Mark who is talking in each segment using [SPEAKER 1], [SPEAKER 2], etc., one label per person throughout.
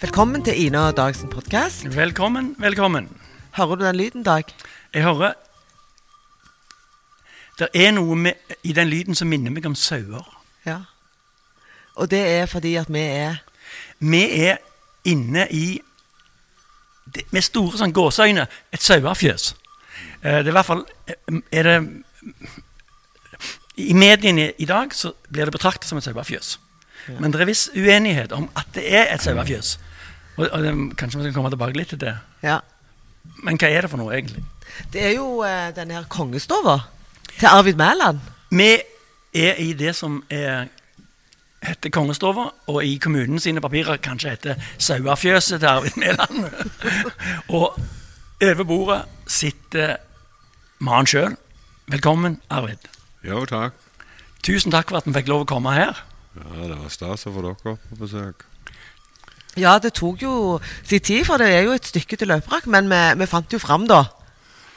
[SPEAKER 1] Velkommen til Ina og Dag sin podkast.
[SPEAKER 2] Velkommen, velkommen.
[SPEAKER 1] Hører du den lyden, Dag?
[SPEAKER 2] Jeg hører Det er noe med, i den lyden som minner meg om sauer.
[SPEAKER 1] Ja. Og det er fordi at vi er
[SPEAKER 2] Vi er inne i det- Med store sånn gåseøyne et sauefjøs. Eh, Det er i hvert fall eh, er det, I mediene i dag så blir det betraktet som et sauefjøs. Men det er viss uenighet om at det er et sauefjøs. Og, og det, kanskje vi skal komme tilbake litt til det.
[SPEAKER 1] Ja.
[SPEAKER 2] Men hva er det for noe, egentlig?
[SPEAKER 1] Det er jo eh, denne her kongestova til Arvid Mæland.
[SPEAKER 2] Vi er i det som er, heter Kongestova, og i kommunen sine papirer kanskje heter Sauafjøset til Arvid Mæland. og over bordet sitter mannen sjøl. Velkommen, Arvid.
[SPEAKER 3] Jo, takk.
[SPEAKER 2] Tusen takk for at vi fikk lov å komme her.
[SPEAKER 3] Ja, det var stas å få dere på besøk.
[SPEAKER 1] Ja, det tok jo sin tid, for det er jo et stykke til Løperakk, men vi, vi fant jo fram, da.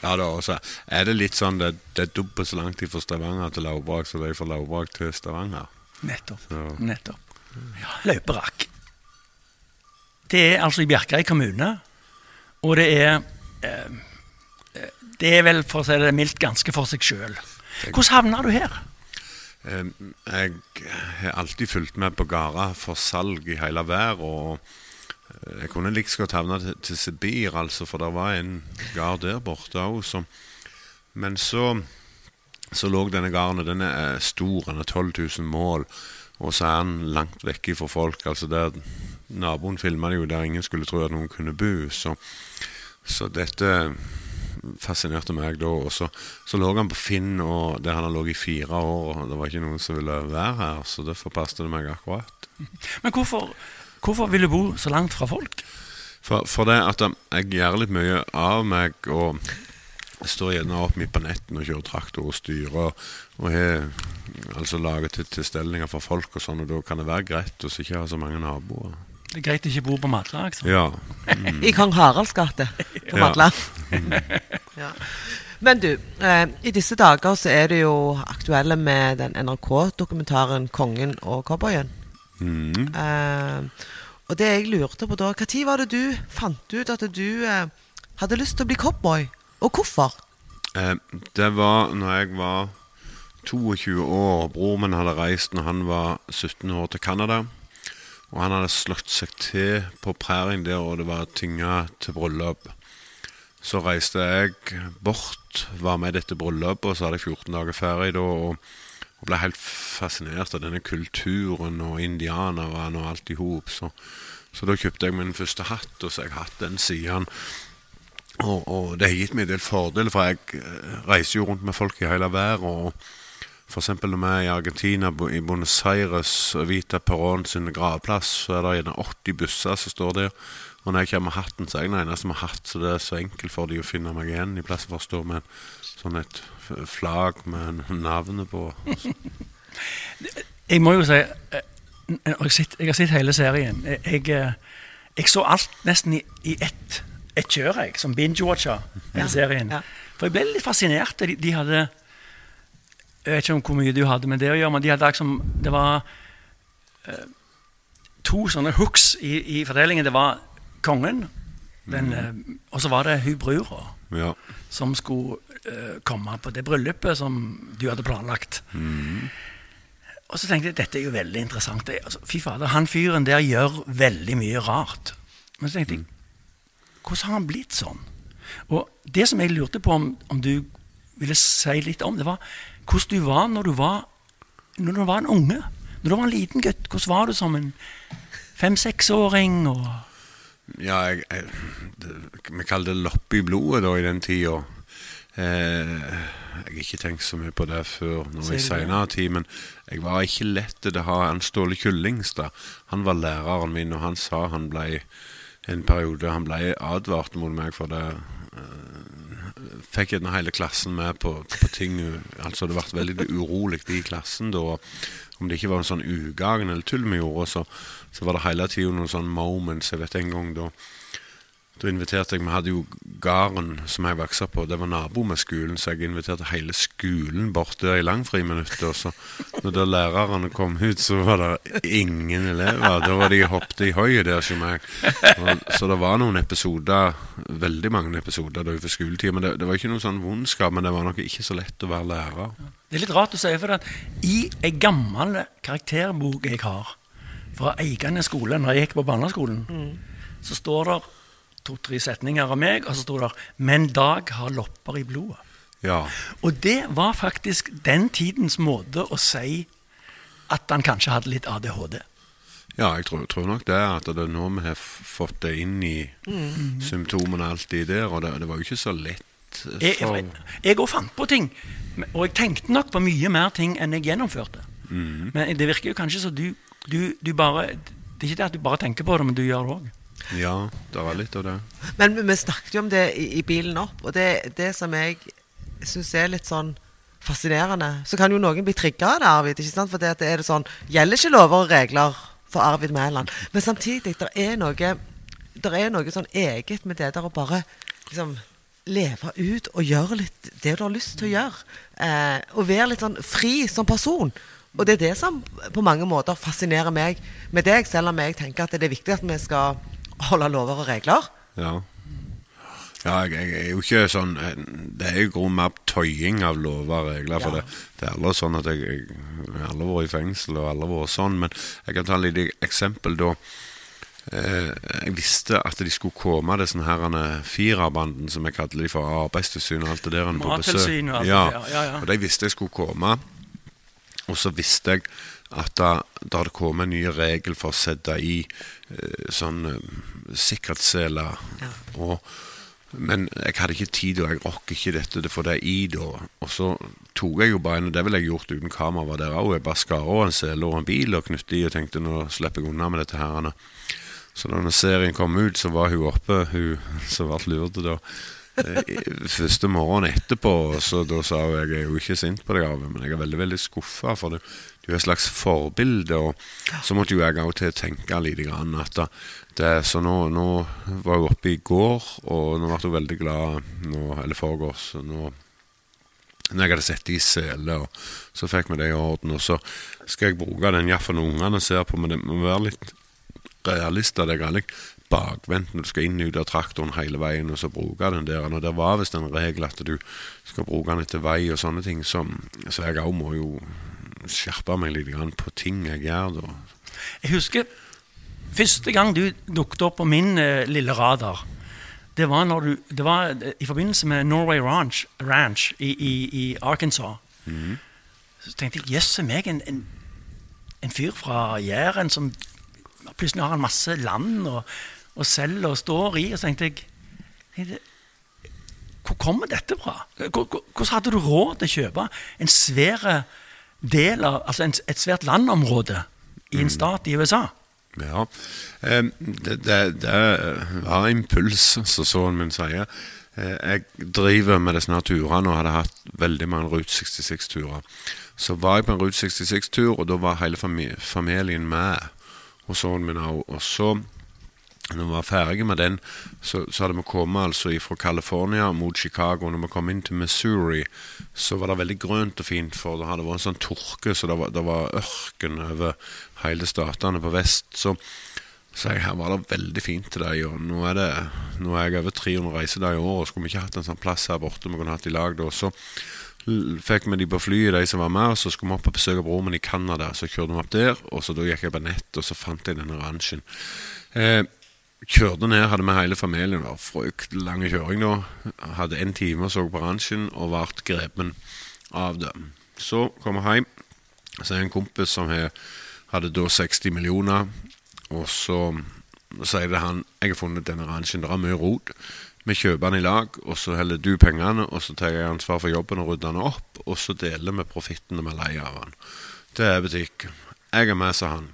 [SPEAKER 3] Ja, da også er det litt sånn det, det er dobbelt så langt fra Stavanger til Laubrak som det er fra Laubrak til Stavanger.
[SPEAKER 2] Nettopp.
[SPEAKER 3] Så.
[SPEAKER 2] Nettopp. Ja, Løperakk. Det er altså i Bjerkreim kommune, og det er eh, Det er vel, for å si det mildt, ganske for seg sjøl. Hvordan havna du her?
[SPEAKER 3] Jeg har alltid fulgt med på gårder for salg i hele verden. Og eh, jeg kunne like godt havna til, Sibir, altså, for det var en gard der borte òg. Men så, så lå denne gården, den er stor, den er 12 000 mål. Og så er den langt vekke fra folk. altså der Naboen filma det jo der ingen skulle tro at noen kunne bo. Så, så dette fascinerte meg da. Og så, så lå han på Finn, og der han har ligget i fire år. Og det var ikke noen som ville være her, så derfor passet det meg akkurat.
[SPEAKER 2] Men hvorfor, hvorfor vil du bo så langt fra folk?
[SPEAKER 3] For, for det at jeg gjør litt mye av meg, og jeg står gjerne opp midt på netten og kjører traktor og styrer, og har altså laget til tilstelninger for folk og sånn, og da kan det være greit å ikke ha så mange naboer.
[SPEAKER 2] Det er greit å ikke bo på Madla. Altså.
[SPEAKER 3] Ja. Mm.
[SPEAKER 1] I kong Haralds gate på
[SPEAKER 3] Ja.
[SPEAKER 1] Madla. ja. Men du, eh, i disse dager så er det jo aktuelle med den NRK-dokumentaren 'Kongen og cowboyen'.
[SPEAKER 3] Mm.
[SPEAKER 1] Eh, og det jeg lurte på da, når var det du fant ut at du eh, hadde lyst til å bli cowboy? Og hvorfor?
[SPEAKER 3] Eh, det var når jeg var 22 år. Bror min hadde reist når han var 17 år til Canada. Og han hadde slått seg til på prærien der, og det var tinga til bryllup. Så reiste jeg bort, var med i dette bryllupet, og så hadde jeg 14 dager ferie da. Og, og ble helt fascinert av denne kulturen og indianerne og alt i hop. Så, så da kjøpte jeg min første hatt, og så har jeg hatt den siden. Og, og det har gitt meg en del fordeler, for jeg eh, reiser jo rundt med folk i hele verden. og for eksempel når vi er i Argentina, i Buenos Aires, og Vita Perón sin gravplass, så er det gjerne 80 busser som står der. Og når jeg kommer med hatten, så er jeg den eneste med hatt, så det er så enkelt for de å finne meg igjen, i plassen for å stå med en, sånn et flagg med navnet på.
[SPEAKER 2] Jeg må jo si eh, jeg har sett, jeg har sett hele serien. Jeg, jeg, eh, jeg så alt nesten i, i ett et kjør, jeg, som binge-watcher hele serien.
[SPEAKER 1] ja.
[SPEAKER 2] For jeg ble litt fascinert. De, de hadde Jeg vet ikke om hvor mye du hadde med det å gjøre, men de hadde liksom Det var eh, to sånne hooks i, i fordelingen. Det var kongen, den, eh, og så var det hun brura
[SPEAKER 3] Ja.
[SPEAKER 2] som skulle eh, komme på det bryllupet som du hadde planlagt. Og så tenkte jeg dette er jo veldig interessant. Det, altså, fy fader, Han fyren der gjør veldig mye rart. Men så tenkte jeg hvordan har han blitt sånn? Og det som jeg lurte på om, om du ville si litt om, det var hvordan du var når du var, når du var en unge. Når du var en liten gutt. Hvordan var du som en fem-seksåring?
[SPEAKER 3] Ja, jeg, jeg, vi kaller det loppe i blodet da i den tida. Eh, jeg har ikke tenkt så mye på det før nå i seinere tid, men jeg var ikke lett til å ha en Ståle Kyllingstad. Han var læreren min, og han sa han ble en periode Han ble advart mot meg for det. eh, fikk gjerne hele klassen med på, på ting. Altså Det ble veldig urolig i klassen da. Om det ikke var en sånn ugagn eller tull vi gjorde, så, så var det hele tida noen sånne moments. Jeg vet en gang da Da inviterte jeg Vi hadde jo gården som jeg vokste opp på, det var nabo med skolen, så jeg inviterte hele skolen bort der i langfriminuttet. Og så når da lærerne kom ut, så var det ingen elever. Da var de hoppet i høyet der som jeg. Og, så det var noen episoder, veldig mange episoder da utenfor skoletida. Men det, det var ikke noe sånn vondskap, men det var nok ikke så lett å være lærer.
[SPEAKER 2] Det er litt rart å si, for at i ei gammel karakterbok jeg har fra Eiganes skole, når jeg gikk på barneskolen, så står det to-tre setninger av meg, og så sto det 'Men Dag har lopper i blodet'.
[SPEAKER 3] Ja.
[SPEAKER 2] Og det var faktisk den tidens måte å si at han kanskje hadde litt ADHD.
[SPEAKER 3] Ja, jeg tror, tror nok det. At det er nå vi har fått det inn i symptomene alltid der. Og det, det var jo ikke så lett
[SPEAKER 2] Jeg
[SPEAKER 3] for
[SPEAKER 2] jeg òg fant på ting, og jeg tenkte nok på mye mer ting enn jeg gjennomførte. Men det virker jo kanskje så du, du, du bare Det er ikke det at du bare tenker på det, men du gjør det òg.
[SPEAKER 3] Ja, det var litt av det.
[SPEAKER 1] Men vi- snakket jo om det i, i bilen opp, og det, det som jeg syns er litt sånn fascinerende Så kan jo noen bli trigga av det, Arvid. ikke sant? For det er det sånn Gjelder ikke lover og regler for Arvid Mæland? Men samtidig, det er noe Der er noe sånn eget med det der å bare liksom leve ut og gjøre litt det du har lyst til å gjøre. Eh, og være litt sånn fri som person. Og det er det som på mange måter fascinerer meg med deg, selv om jeg tenker at det er viktig at vi skal holde lover og regler.
[SPEAKER 3] Ja. Ja, jeg, jeg er jo ikke sånn eh, Det er jo grunn mer tøying av lover og regler. For
[SPEAKER 1] Ja.
[SPEAKER 3] det, det er aldri sånn at jeg, jeg, jeg har aldri vært i fengsel og aldri vært sånn. Men jeg kan ta et lite eksempel da. Eh, jeg visste at de skulle komme, disse her eh, firerbanden som jeg kaller de for Arbeidstilsynet og alt det der. på besøk.
[SPEAKER 2] Mattilsyn og alt
[SPEAKER 3] ja.
[SPEAKER 2] det der, ja, ja.
[SPEAKER 3] Og de visste jeg skulle komme. Og så visste jeg at da, det hadde kommet en ny regel for å sette i eh, sånn eh, sikkerhetsseler.
[SPEAKER 1] Ja.
[SPEAKER 3] Og, men jeg hadde ikke tid, og jeg rokker ikke dette til å få det i da. Og så tok jeg jo bare en, og det ville jeg gjort uten kamera, var der òg. Jeg bare skar av en sele og en bil og knyttet i og tenkte nå slipper jeg unna med dette her. Så da når serien kom ut, så var hun oppe, hun som ble lurt da. eh, Første morgen etterpå, så da sa hun jeg er jo ikke sint på deg, Arve, men jeg er veldig veldig skuffa. For du, du er et slags forbilde. Og så måtte jo jeg òg til å tenke lite grann at det, Så nå, nå var hun oppe i går, og nå ble hun veldig glad nå, eller foregårs. Nå når jeg hadde sett i sele, og så fikk vi det i orden. Og så skal jeg bruke den iallfall når ungene ser på, men det må være litt realist av deg. Litt bakvendt når du skal inn og ut av traktoren hele veien, og så bruke den der. Og det var visst en regel at du skal bruke den etter vei og sånne ting, så, så jeg òg må jo skjerpe meg litt på ting jeg gjør da.
[SPEAKER 2] Jeg husker første gang du dukket opp på min eh, lille radar. Det var, når du, det var eh, i forbindelse med Norway Ranch, Ranch i, i, i Arkansas. Så tenkte jeg jøsse meg, en, en, en fyr fra Jæren som plutselig har en masse land og, og selger og står i. Og så tenkte jeg, tenkte, hvor kommer dette fra? Hvor- hvor- Hvordan hadde du råd til å kjøpe en svær del av, altså en, et svært landområde i en stat i USA?
[SPEAKER 3] Ja, eh, det, det, det var impuls, som sønnen min sier. Eh, Jeg driver med disse turene og hadde hatt veldig mange Route 66-turer. Så var jeg på en Route 66-tur, og da var hele familien med. Og sønnen min òg. Og så, når vi var ferdige med den, så, så hadde vi kommet altså fra California mot Chicago. Når vi kom inn til Missouri, så var det veldig grønt og fint, for det hadde vært en sånn tørke, så det var, det var ørken over hele statene på vest. Så, så her var det veldig fint til deg, og nå er, det, nå er jeg over 300 reisedager i året. Skulle vi ikke hatt en sånn plass her borte vi kunne hatt i lag da, så fikk vi de på flyet, de som var med, og så skulle vi opp og besøke broren min i Canada. Så kjørte vi opp der, og så da gikk jeg på nett, og så fant jeg denne ranchen. Eh, kjørte ned, hadde med hele familien. Det var fryktelig lang kjøring da. Hadde en time og så på ranchen, og ble grepen av det. Så kom jeg hjem, så er det en kompis som har- hadde da 60 millioner, og så sier det han Jeg har funnet denne ransjen, det er mye rot. Vi kjøper den i lag, og så heller du pengene, og så tar jeg ansvar for jobben og rydder den opp, og så deler vi profitten vi leier av den. Det er butikk. Jeg er med, sa han.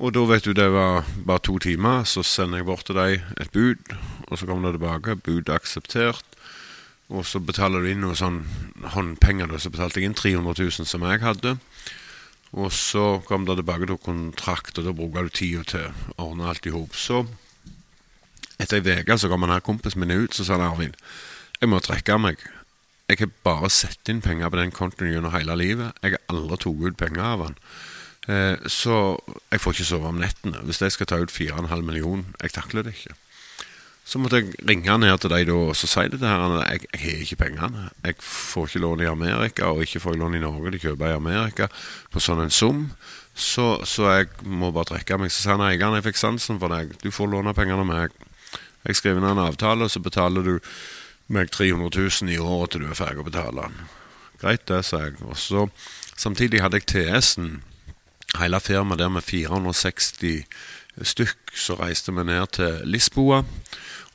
[SPEAKER 3] Og da vet du det var bare to timer, så sender jeg bort til deg et bud, og så kommer det tilbake, bud akseptert. Og så betaler du inn noe sånn håndpenger, da, så betalte jeg inn 300 000 som jeg hadde. Og så kom det tilbake til kontrakt, og da bruker du tida til å ordne alt i hop. Så Etter ei uke så kom han her kompisen min ut, så sa han Arvid, jeg må trekke meg. Jeg har bare sett inn penger på den kontoen gjennom hele livet. Jeg har aldri tatt ut penger av han. Eh, så jeg får ikke sove om nettene. Hvis jeg skal ta ut 4,5 millioner, jeg takler det ikke. Så måtte jeg ringe ned til deg og så si det her. Jeg, jeg har ikke pengene. Jeg får ikke lån i Amerika, og ikke får jeg lån i Norge. De kjøper i Amerika på sånn en sum. Så, så jeg må bare trekke meg. Så sa han eieren jeg fikk sansen for deg. Du får låne pengene av meg. Jeg skriver ned en avtale, og så betaler du meg 300 000 i året til du er ferdig å betale den. Greit, det, sa jeg. Og så Samtidig hadde jeg TS-en, hele firmaet der med 460 stykk. Så reiste vi ned til Lisboa.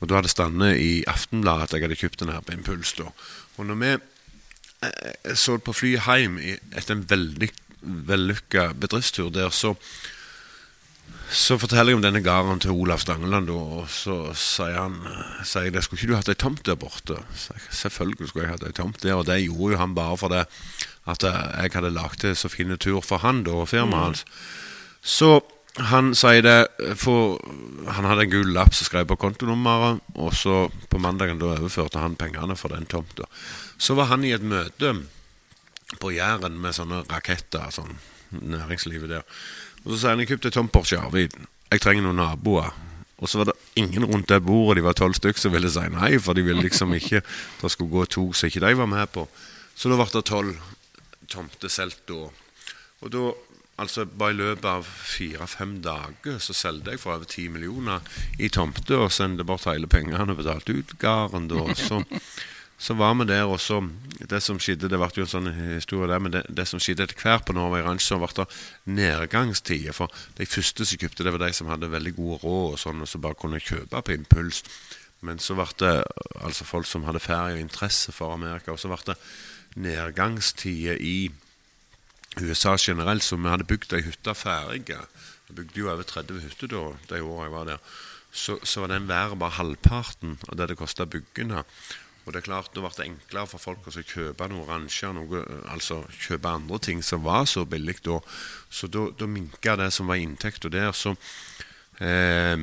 [SPEAKER 3] Og da hadde stått i Aftenbladet at jeg hadde kjøpt den her på Impuls. da. Og når vi eh, så på flyet hjem etter en veldig vellykka bedriftstur der, så så forteller jeg om denne gården til Olav Stangeland, og så sier han sier jeg, det, skulle ikke du hatt ei tomt der borte? Så jeg, Selvfølgelig skulle jeg hatt ei tomt der, og det gjorde jo han bare fordi at eh, jeg hadde lagd så fin tur for han da, og firmaet hans. Så han sier det for, Han hadde en gul lapp som skrev på kontonummeret, og så på mandagen da overførte han pengene for den tomta. Så var han i et møte på Jæren med sånne raketter, sånn næringslivet der. Og så sier han jeg kjøpte tomt Porsche Arvid. Jeg trenger noen naboer. Og så var det ingen rundt det bordet, de var tolv stykker, som ville si nei, for de ville liksom ikke det skulle gå to som ikke de var med på. Så da ble det tolv tomter solgt da. Og da, altså bare i løpet av fire-fem dager, så solgte jeg for over ti millioner i tomter og sendte bort hele pengene og betalte ut gården da. Så, så var vi der, og så Det som skjedde, det ble jo en sånn historie der, men det, det som skjedde etter hvert på Norway Ranch, så ble det nedgangstider. For de første som kjøpte, det var de som hadde veldig god råd og sånn, og som bare kunne kjøpe på impuls. Men så ble det altså folk som hadde ferie og interesse for Amerika, og så ble det nedgangstider i USA generelt, så vi hadde bygd ei hytte ferdig. Vi bygde jo over 30 hytter da, de åra jeg var der. Så, så var den været bare halvparten av det det kosta å bygge den. Og det er klart, Da ble det enklere for folk å kjøpe noe oransje, noe, altså kjøpe andre ting som var så billig da. Så da minka det som var inntekta der. Så, eh,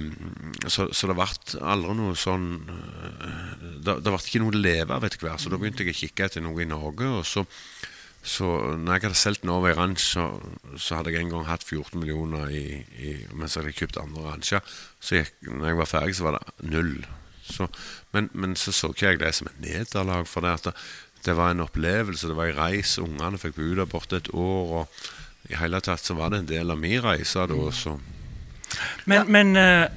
[SPEAKER 3] så, så det ble aldri noe sånn eh, Det, det ble ikke noe å leve av etter hvert. Så da begynte jeg å kikke etter noe i Norge. og så så når jeg hadde solgt Norway Ranch, så, så hadde jeg en gang hatt 14 millioner i, i, mens jeg hadde kjøpt andre rancher. Så gikk, når jeg var ferdig, så var det null. Så, men, men så så ikke jeg det som et nederlag, for det, det, det var en opplevelse. Det var en reis. Ungene fikk bo der borte et år. Og i hele tatt så var det en del av min reise da. Så
[SPEAKER 2] Men, men eh,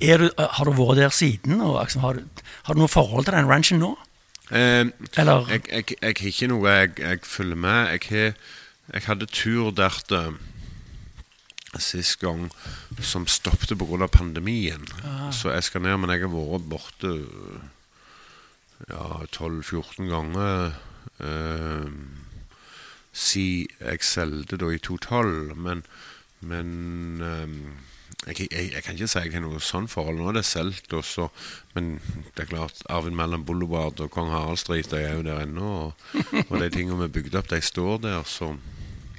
[SPEAKER 2] er du, har du vært der siden? Og, liksom, har, du, har du noe forhold til den ranchen nå?
[SPEAKER 3] Eh,
[SPEAKER 2] Eller
[SPEAKER 3] jeg, jeg, jeg har ikke noe jeg, jeg følger med. Jeg, har, jeg hadde tur der til sist gang som stoppet pga. pandemien. Så jeg skal ned, men jeg har vært borte ja, 12-14 ganger eh, siden jeg solgte da i 2012. Men, men jeg, jeg, jeg kan ikke si jeg har noe sånn forhold. Nå er det solgt, også, Men det er klart, arven Mellom Boulevard og Kong Harald Street de er jo der ennå. Og, og de tingene vi bygde opp, de står der, så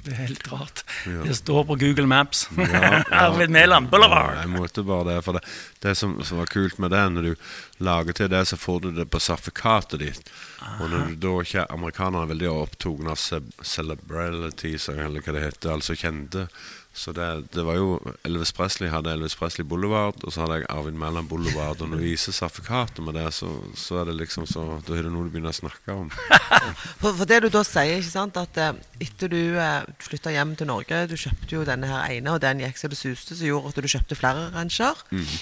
[SPEAKER 2] Det er helt rart.
[SPEAKER 3] Ja.
[SPEAKER 2] Det står på Google Maps.
[SPEAKER 3] Ja.
[SPEAKER 2] Arvid Mæland Boulevard.
[SPEAKER 3] Ja, jeg måtte bare det. For det, det som, som var kult med det, når du lager til det, så får du det på sertifikatet ditt. Og når du da ikke Amerikanerne er veldig opptatt av ce- celebrities, eller hva det heter, altså kjente. Så det, det var jo Elvis Presley hadde Elvis Presley Boulevard, og så hadde jeg Arvin Mæland Boulevard. Og når du viser sertifikatet med det, så, så er det liksom så Da er det noe du begynner å snakke om.
[SPEAKER 1] For, for det du da sier, ikke sant, at eh, etter du eh, flytta hjem til Norge Du kjøpte jo denne her ene, og den gikk så det suste, som gjorde at du kjøpte flere rancher. Eh,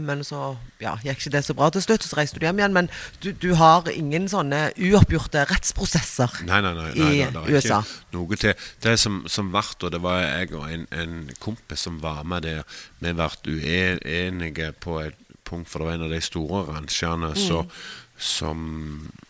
[SPEAKER 1] men så ja, gikk ikke det så bra til slutt, så reiste du hjem igjen. Men du, du har ingen sånne uoppgjorte rettsprosesser
[SPEAKER 3] Nei, nei, nei,
[SPEAKER 1] i
[SPEAKER 3] nei, nei det er
[SPEAKER 1] USA.
[SPEAKER 3] ikke noe til. Det som, som ble, og det var jeg og en, en kompis som var med der, vi ble uenige på et punkt, for det var en av de store ranchene mm. som eh,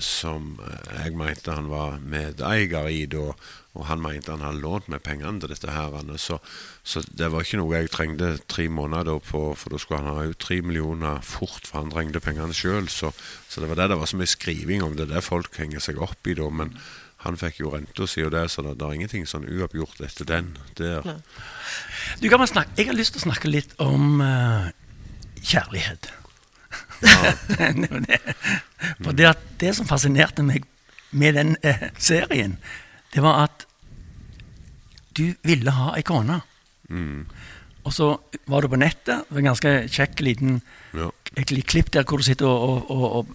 [SPEAKER 3] som eh, jeg mente han var medeier i da, og han mente han hadde lånt meg pengene til dette her. Så, så det var ikke noe jeg trengte tre måneder på, for da skulle han ha ut tre millioner fort, for han trengte pengene sjøl. Så, så det var det det var så mye skriving om, det er det folk henger seg opp i da. Men han fikk jo renta si og det, så det, er ingenting sånn uoppgjort etter den der.
[SPEAKER 2] Du kan snakke, Jeg har lyst til å snakke litt om uh, kjærlighet. For det, at det som fascinerte meg med den eh, serien, det var at du ville ha ei kone. Og så var du på nettet. Det var en ganske kjekk liten
[SPEAKER 3] Ja.
[SPEAKER 2] klipp der hvor du sitter og, og, og, og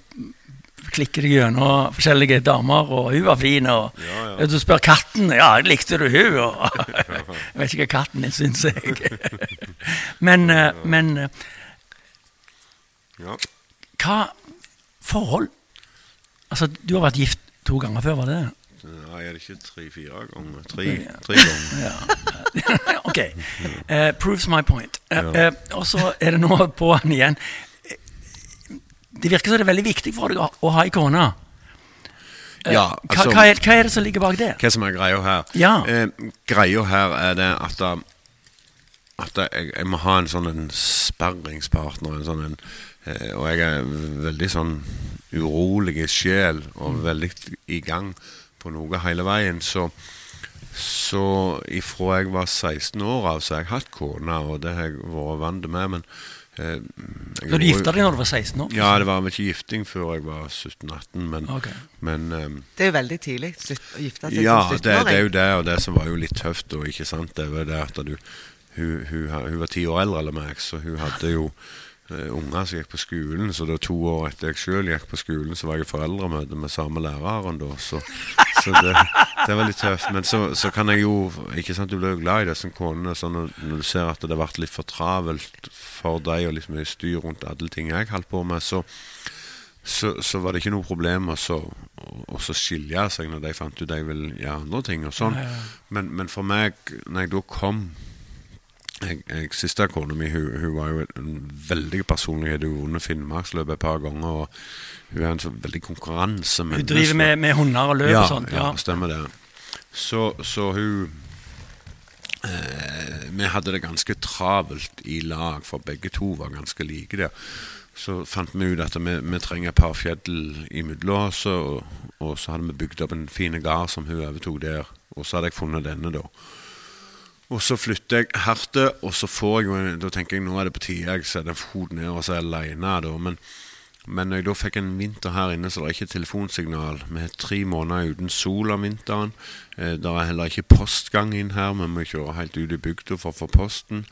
[SPEAKER 2] klikker deg gjennom forskjellige damer, og hun var fin, og
[SPEAKER 3] Ja, ja.
[SPEAKER 2] du spør katten Ja, likte du hun? Og, jeg vet ikke hva katten din syns, jeg. men, eh, men eh,
[SPEAKER 3] Ja.
[SPEAKER 2] hva forhold Altså, du har vært gift to ganger før, var det det?
[SPEAKER 3] Nei, er det ikke tre-fire ganger? Tre, tre ganger.
[SPEAKER 2] ok. Uh, proves my point. Uh,
[SPEAKER 3] Ja.
[SPEAKER 2] eh, og så er det nå på han igjen. Det virker som det er veldig viktig for deg å, ha ei kone.
[SPEAKER 3] Ja,
[SPEAKER 2] hva,
[SPEAKER 3] altså
[SPEAKER 2] hva, er, hva er det som ligger bak det?
[SPEAKER 3] Hva som er greia her?
[SPEAKER 2] Ja.
[SPEAKER 3] Eh, greia her er det at, at jeg, jeg må ha en sånn en sparringspartner. En sånn en, og jeg er veldig sånn urolig i sjel og veldig i gang på noe hele veien. Så, så ifra jeg var 16 år av, så har jeg hatt kone, og det har jeg vært vant med. Men eh, jeg
[SPEAKER 2] Så du gifta deg når du var 16 år?
[SPEAKER 3] Ja, det var vel ikke gifting før jeg var 17-18, men,
[SPEAKER 2] okay.
[SPEAKER 3] men eh,
[SPEAKER 1] Det er jo veldig tidlig å gifte seg
[SPEAKER 3] ja,
[SPEAKER 1] som
[SPEAKER 3] det, det er jo det, og det som var jo litt tøft, og ikke sant, det var det at du Hun, hun, hun var ti år eldre enn meg, så hun hadde jo eh, unger som gikk på skolen. Så da to år etter jeg sjøl gikk på skolen, så var jeg i foreldremøte med samme læreren da. Så, så det, det var litt tøft. Men så, så kan jeg jo Ikke sant, du blir jo glad i disse konene. Så når, når du ser at det har vært litt for travelt for deg, og litt mye styr rundt alle ting jeg holdt på med, så så, så var det ikke noe problem å å seg når de fant ut de ville gjøre andre ting. og sånn. Men, men for meg, når jeg da kom jeg, jeg, Siste kona mi hun, hun var jo en veldig personlighet. Hun har vunnet Finnmarksløpet et par ganger. og Hun er en så veldig konkurransemenneske.
[SPEAKER 2] Hun driver med, med hunder og løp
[SPEAKER 3] ja,
[SPEAKER 2] og sånt?
[SPEAKER 3] Ja,
[SPEAKER 2] Ja.
[SPEAKER 3] stemmer det. Så, så hun eh, Vi hadde det ganske travelt i lag, for begge to var ganske like der. Så fant vi ut at vi, vi trenger et par fjell imellom oss, og, og så hadde vi bygd opp en fin gard som hun overtok der. Og så hadde jeg funnet denne, da. Og så flytter jeg hertil, og så får jeg jo Da tenker jeg nå er det på tide jeg setter fot ned og så er jeg alene. Da. Men, men når jeg da fikk en vinter her inne, så det er ikke telefonsignal. Vi har tre måneder uten sol om vinteren. Eh, det er heller ikke postgang inn her. Vi må kjøre helt ut i bygda for å få posten.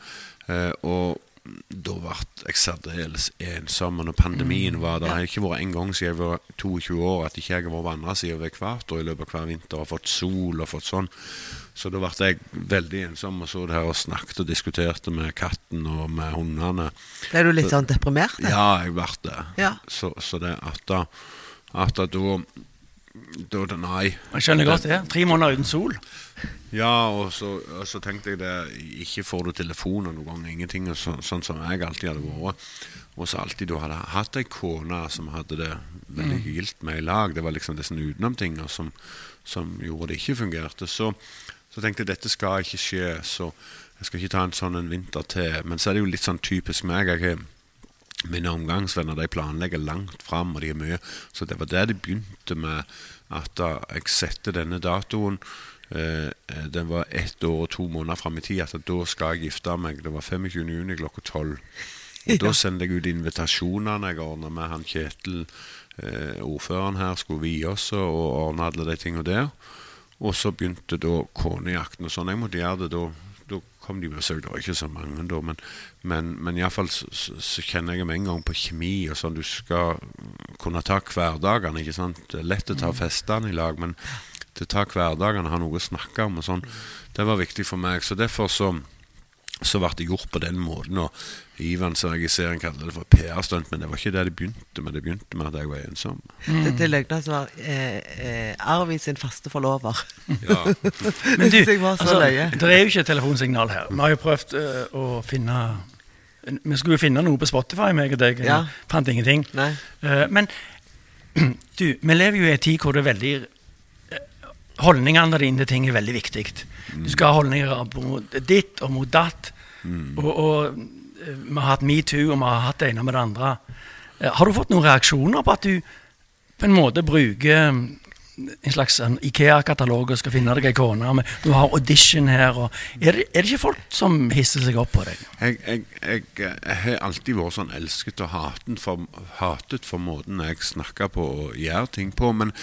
[SPEAKER 3] Eh, og da ble jeg særdeles ensom. Når pandemien var der, har ikke vært en gang siden jeg var 22 år at ikke jeg har vært på andre siden av ekvator i løpet av hver vinter og fått sol og fått sånn. Så da ble jeg veldig ensom og så det her og snakket og diskuterte med katten og med hundene.
[SPEAKER 1] Ble du litt sånn deprimert? da?
[SPEAKER 3] Ja, jeg ble det.
[SPEAKER 1] Ja.
[SPEAKER 3] Så, så det at da at da, da det Nei.
[SPEAKER 2] Jeg skjønner godt det. Tre måneder uten sol.
[SPEAKER 3] Ja, og så, og så tenkte jeg det Ikke får du telefoner noen gang, ingenting. Så, sånn som jeg alltid hadde vært. Og så alltid du hadde hatt ei kone som hadde det veldig gildt med i lag. Det var liksom disse utenomtinga som, som gjorde det ikke fungerte. Så, så tenkte jeg dette skal ikke skje, så jeg skal ikke ta en sånn en vinter til. Men så er det jo litt sånn typisk meg. Jeg har mine omgangsvenner de planlegger langt fram, og de er mye. Så det var der de begynte med at jeg setter denne datoen Den var ett år og to måneder fram i tid. At da skal jeg gifte meg. Det var 25. juni klokka tolv. Og da sendte jeg ut invitasjonene jeg ordna med han Kjetil, eh, ordføreren her, skulle vie oss og ordne alle de tingene der. Og så begynte da konejakten og sånn. Jeg måtte gjøre det da. Da kom de besøk. Det var ikke så mange da, men, men, men iallfall så, så, kjenner jeg med en gang på kjemi og sånn. Du skal kunne ta hverdagene, ikke sant. Det er lett å ta festene i lag, men til å ta hverdagene, ha noe å snakke om og sånn, det var viktig for meg. Så derfor så så ble det gjort på den måten. Og Ivan som serien kaller det for PR-stunt, men det var ikke det det begynte med. Det begynte med at jeg var ensom.
[SPEAKER 1] Det, det løgna som var eh, eh, Arvid sin faste forlover.
[SPEAKER 3] Ja.
[SPEAKER 2] Men du, altså, det er jo ikke telefonsignal her. Vi har jo prøvd øh, å finne Vi skulle jo finne noe på Spotify, meg og deg.
[SPEAKER 1] Ja.
[SPEAKER 2] Fant ingenting. Eh, men du, vi lever jo i en tid hvor det er veldig Holdningene dine til ting er veldig viktig. Du skal ha holdninger mot ditt og mot datt. Og, og eh, vi har hatt metoo, og vi har hatt det ene med det andre. Eh, har du fått noen reaksjoner på at du på en måte bruker en slags Ikea-katalog og skal finne deg ei kone. Du har audition her. Er, det, er det ikke folk som hisser seg opp på deg?
[SPEAKER 3] Jeg, jeg, jeg, jeg har alltid vært sånn elsket og hatet for, hatet for måten jeg snakker på og gjør ting på. Men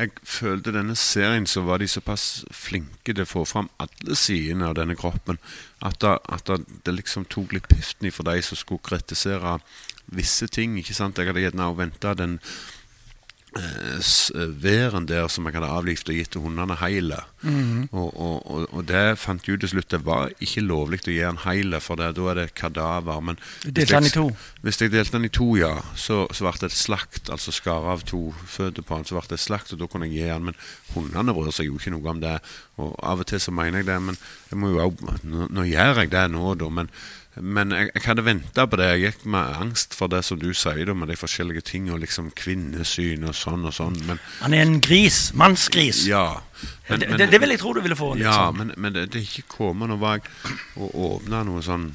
[SPEAKER 3] jeg følte denne serien så var de såpass flinke til å få fram alle sidene av denne kroppen at, da, at da, det liksom tok litt piften for de som skulle kritisere visse ting. ikke sant? Jeg hadde gjerne venta den væren der som jeg hadde avlivet og gitt til hundene heile. og, og, og, og det fant jeg ut til slutt det var ikke lovlig å gi den heile, for det, da er det kadaver. Men
[SPEAKER 2] delte den i to?
[SPEAKER 3] Hvis jeg delte den i to, ja, så, så ble det et slakt. Altså skar av to føtter på den, så ble det et slakt, og da kunne jeg gi den. Men hundene bryr seg jo ikke noe om det. Og av og til så mener jeg det, men jeg må jo, også- nå, nå gjør jeg det nå, da. Men, men jeg, jeg hadde venta på det. Jeg gikk med angst for det som du sier, da, med de forskjellige tingene, liksom kvinnesyn og sånn og sånn. Men
[SPEAKER 2] Han er en gris. Mannsgris.
[SPEAKER 3] ja. Men,
[SPEAKER 2] det,
[SPEAKER 3] men-
[SPEAKER 2] det, det vil jeg tro du ville få. Liksom.
[SPEAKER 3] ja, men, men det, det er ikke kommet. noe var å åpne noe sånn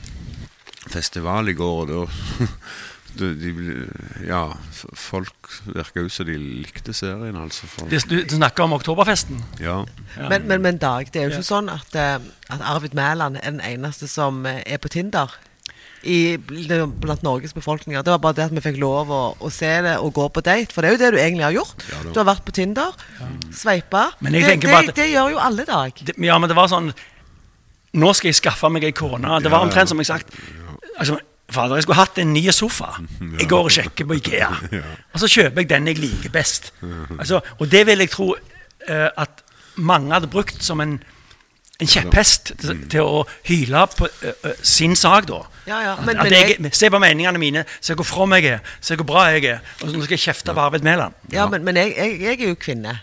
[SPEAKER 3] festival i går, og da de, de, Ja, folk virka ut som de likte serien, altså. For,
[SPEAKER 2] Du, du snakker om Oktoberfesten.
[SPEAKER 3] ja.
[SPEAKER 1] Men, men, men Dag, det er jo ikke sånn at, eh, at Arvid Mæland er den eneste som eh, er på Tinder. I, blant Norges befolkninger. Det var bare det at vi fikk lov å, å se det og gå på date. For det er jo det du egentlig har gjort.
[SPEAKER 3] Ja,
[SPEAKER 1] du har vært på Tinder, sveipa.
[SPEAKER 2] Men
[SPEAKER 1] Det, det, det gjør jo alle, Dag.
[SPEAKER 2] Det, ja, men det var sånn Nå skal jeg skaffe meg ei kone. Det var
[SPEAKER 3] Ja,
[SPEAKER 2] omtrent som jeg sagt. Altså, Fader, jeg skulle hatt en ny sofa. Jeg går og sjekker på Ikea. Og så kjøper jeg den jeg liker best. Altså, og det vil jeg tro uh, at mange hadde brukt som en, en kjepphest til, til å hyle på uh, sin sak, da.
[SPEAKER 1] Ja, ja, men-
[SPEAKER 2] at
[SPEAKER 1] at
[SPEAKER 2] jeg,
[SPEAKER 1] jeg-
[SPEAKER 2] Se på meningene mine, se hvor from jeg er, se hvor bra jeg er. Og så skal jeg kjefte på Arvid Mæland.
[SPEAKER 1] Ja, men, men jeg, jeg, jeg er jo kvinne.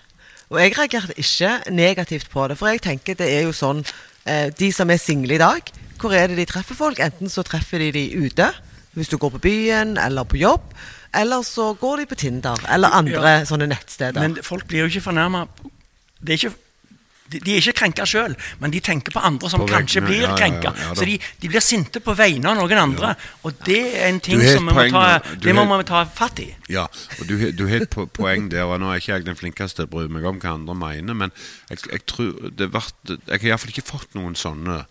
[SPEAKER 1] Og jeg reagerte ikke negativt på det. For jeg tenker det er jo sånn uh, De som er single i dag, hvor er det de treffer folk? Enten så treffer de de ute, hvis du går på byen eller på jobb. Eller så går de på Tinder eller andre
[SPEAKER 2] Ja.
[SPEAKER 1] sånne nettsteder.
[SPEAKER 2] Men folk blir jo ikke fornærma. De, de, er ikke krenka sjøl, men de tenker på andre som
[SPEAKER 3] På
[SPEAKER 2] kanskje blir
[SPEAKER 3] ja, ja, ja,
[SPEAKER 2] krenka.
[SPEAKER 3] ja
[SPEAKER 2] så de, de blir sinte på vegne av noen andre. Og det er en ting som vi må ta, det må vi ta fatt i.
[SPEAKER 3] Ja, og du, du har et poeng der, og nå er ikke jeg den flinkeste til å bry meg om hva andre mener, men jeg, jeg tror det vart, Jeg har iallfall ikke fått noen sånne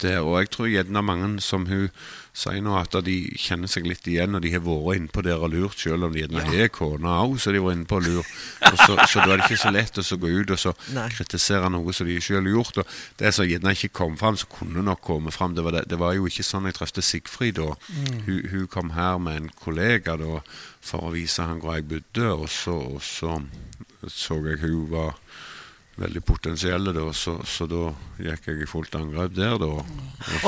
[SPEAKER 3] der, og jeg tror gjerne mange som hun sier nå, at de kjenner seg litt igjen, og de har vært innpå der og lurt, selv om de gjerne har kone òg, så de var inne på og lurt. Og så, så da er det ikke så lett å gå ut og så
[SPEAKER 1] Nei.
[SPEAKER 3] kritisere noe som de selv har gjort. Og det som gjerne ikke kom fram, som kunne nok komme fram, det var, det, det var jo ikke sånn jeg trefte Sigfrid da. Hun, hun kom her med en kollega da for å vise han hvor jeg bodde, og så, og så så jeg hun var veldig potensielle, da, så, så da gikk jeg i fullt angrep der, da.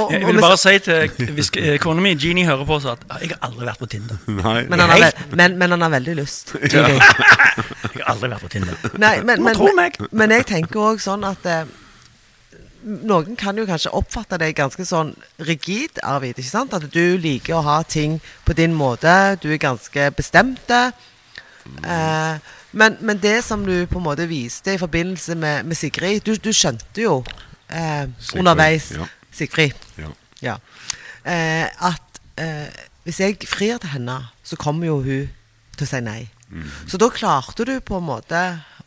[SPEAKER 3] Og,
[SPEAKER 2] Jeg vil bare si til Hvis eh, kona mi Jeannie hører på, så at jeg har aldri vært på Tinder.
[SPEAKER 3] nei,
[SPEAKER 1] men, han har, men, men han har veldig lyst. Ja.
[SPEAKER 2] Jeg har aldri vært på Tinder.
[SPEAKER 1] Nei, men, men, men, men jeg tenker òg sånn at eh, Noen kan jo kanskje oppfatte deg ganske sånn rigid, Arvid. ikke sant? At du liker å ha ting på din måte. Du er ganske bestemte. Eh, men, men det som du på en måte viste i forbindelse med, med Sigrid Du, du skjønte jo eh,
[SPEAKER 3] Sigfrid,
[SPEAKER 1] underveis
[SPEAKER 3] ja.
[SPEAKER 1] Sigfrid.
[SPEAKER 3] ja.
[SPEAKER 1] Ja. Eh, at eh, hvis jeg frir til henne, så kommer jo hun til å si nei. Så da klarte du på en måte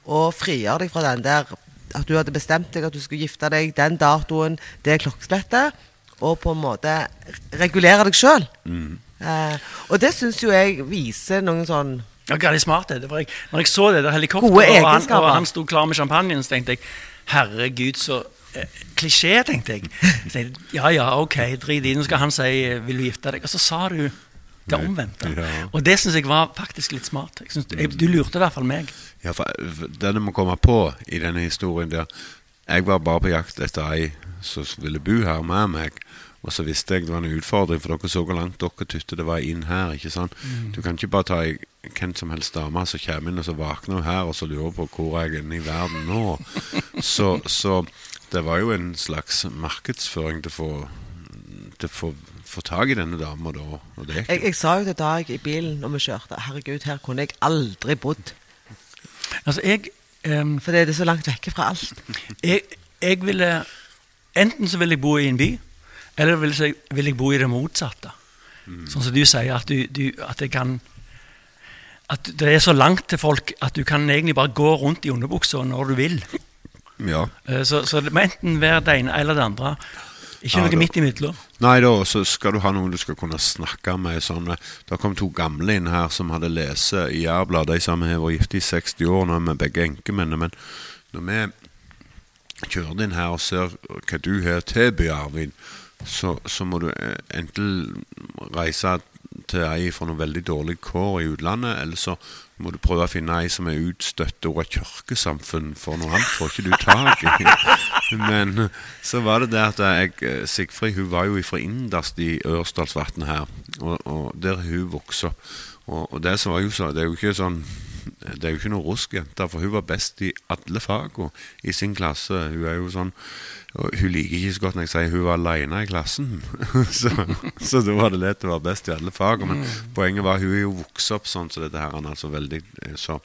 [SPEAKER 1] å frigjøre deg fra den der at du hadde bestemt deg at du skulle gifte deg den datoen, det klokkeslettet, og på en måte regulere deg sjøl. Eh, og det syns jo jeg viser noen sånn
[SPEAKER 2] Ja, Galt smart det. det var jeg, når jeg så det der helikopteret, og han, og han sto klar med champagnen, så tenkte jeg Herregud, så eh, klisjé, tenkte jeg. Så tenkte jeg. Ja ja, ok, drit i det. Nå skal han si eh, 'vil du gifte deg'? Og så sa du det omvendte.
[SPEAKER 3] Ja.
[SPEAKER 2] Og det syns jeg var faktisk litt smart. Jeg synes, jeg, du lurte i hvert fall meg.
[SPEAKER 3] Ja, for for det du må komme på i denne historien der Jeg var bare på jakt etter ei som ville bo her med meg. Og så visste jeg det var en utfordring, for dere så hvor langt dere tykte det var inn her. ikke sant? Du kan ikke bare ta ei hvem som helst dame som kommer inn og så våkner hun her og så lurer på hvor jeg er inne i verden nå. Så, så det var jo en slags markedsføring til å få, til å få, få tak i denne dama da.
[SPEAKER 1] Jeg, jeg sa jo til Dag i bilen når vi kjørte Herregud, her kunne jeg aldri bodd.
[SPEAKER 2] Altså, jeg, um,
[SPEAKER 1] For det er så langt vekke fra alt.
[SPEAKER 2] jeg, jeg ville Enten så vil jeg bo i en by, eller så jeg, vil jeg bo i det motsatte. Sånn som du sier, at, du, du, at jeg kan at det er så langt til folk at du kan egentlig bare gå rundt i underbuksa når du vil.
[SPEAKER 3] Ja.
[SPEAKER 2] Eh, Så, så det må enten være det ene eller det andre. Ikke
[SPEAKER 3] Ja,
[SPEAKER 2] noe
[SPEAKER 3] da-
[SPEAKER 2] midt imellom.
[SPEAKER 3] Nei da, så skal du ha noen du skal kunne snakke med. Sånn. Det kom to gamle inn her som hadde lest i Jærbladet. De sammen har vært gift i 60 år nå med begge enkemennene. Men når vi kjører inn her og ser hva du har å tilby, Arvid, så, så må du eh, enten reise til ei fra noen veldig dårlige kår i utlandet, eller så må du prøve å finne ei som er utstøtt over et kirkesamfunn, for noe annet får ikke du tak i. Men så var det det at jeg, eh, Sigfrid hun var jo fra innerst i Ørsdalsvatnet her, og, og der hun vokste opp. Og, og det som var jo så, det er jo ikke sånn det er jo ikke noe rusk jente, for hun var best i alle fagene i sin klasse. Hun er jo sånn Hun liker ikke så godt når jeg sier hun var alene i klassen. så, så da var det lett å være best i alle fagene. Men poenget var hun er jo vokst opp sånn som dette her. han Altså veldig, så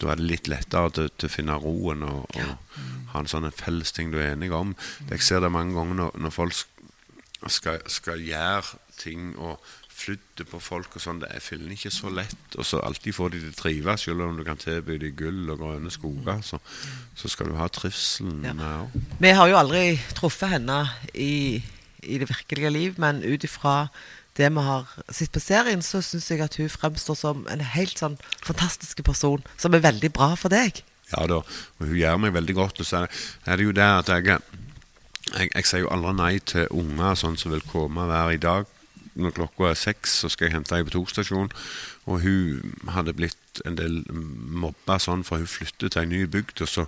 [SPEAKER 3] da er det litt lettere til, til å finne roen og, og ha en sånn felles ting du er enig om. Jeg ser det mange ganger når, når folk skal, skal gjøre ting og flytte på folk og sånn, det er fillen ikke så lett. Og så alltid får de til å trives, selv om du kan tilby dem gull og grønne skoger. Så, så skal du ha trivselen
[SPEAKER 1] Ja.
[SPEAKER 3] med.
[SPEAKER 1] Vi har jo aldri truffet henne i, i det virkelige liv, men ut ifra det vi har sett på serien, så syns jeg at hun fremstår som en helt sånn fantastisk person, som er veldig bra for deg.
[SPEAKER 3] Ja da, og hun gjør meg veldig godt. Og så er det jo det at jeg, jeg, jeg sier jo aldri nei til unger sånn som vil komme hver i dag. Når klokka er seks, så skal jeg hente henne på togstasjonen. Og hun hadde blitt en del mobba sånn, for hun flyttet til en ny bygd. Og så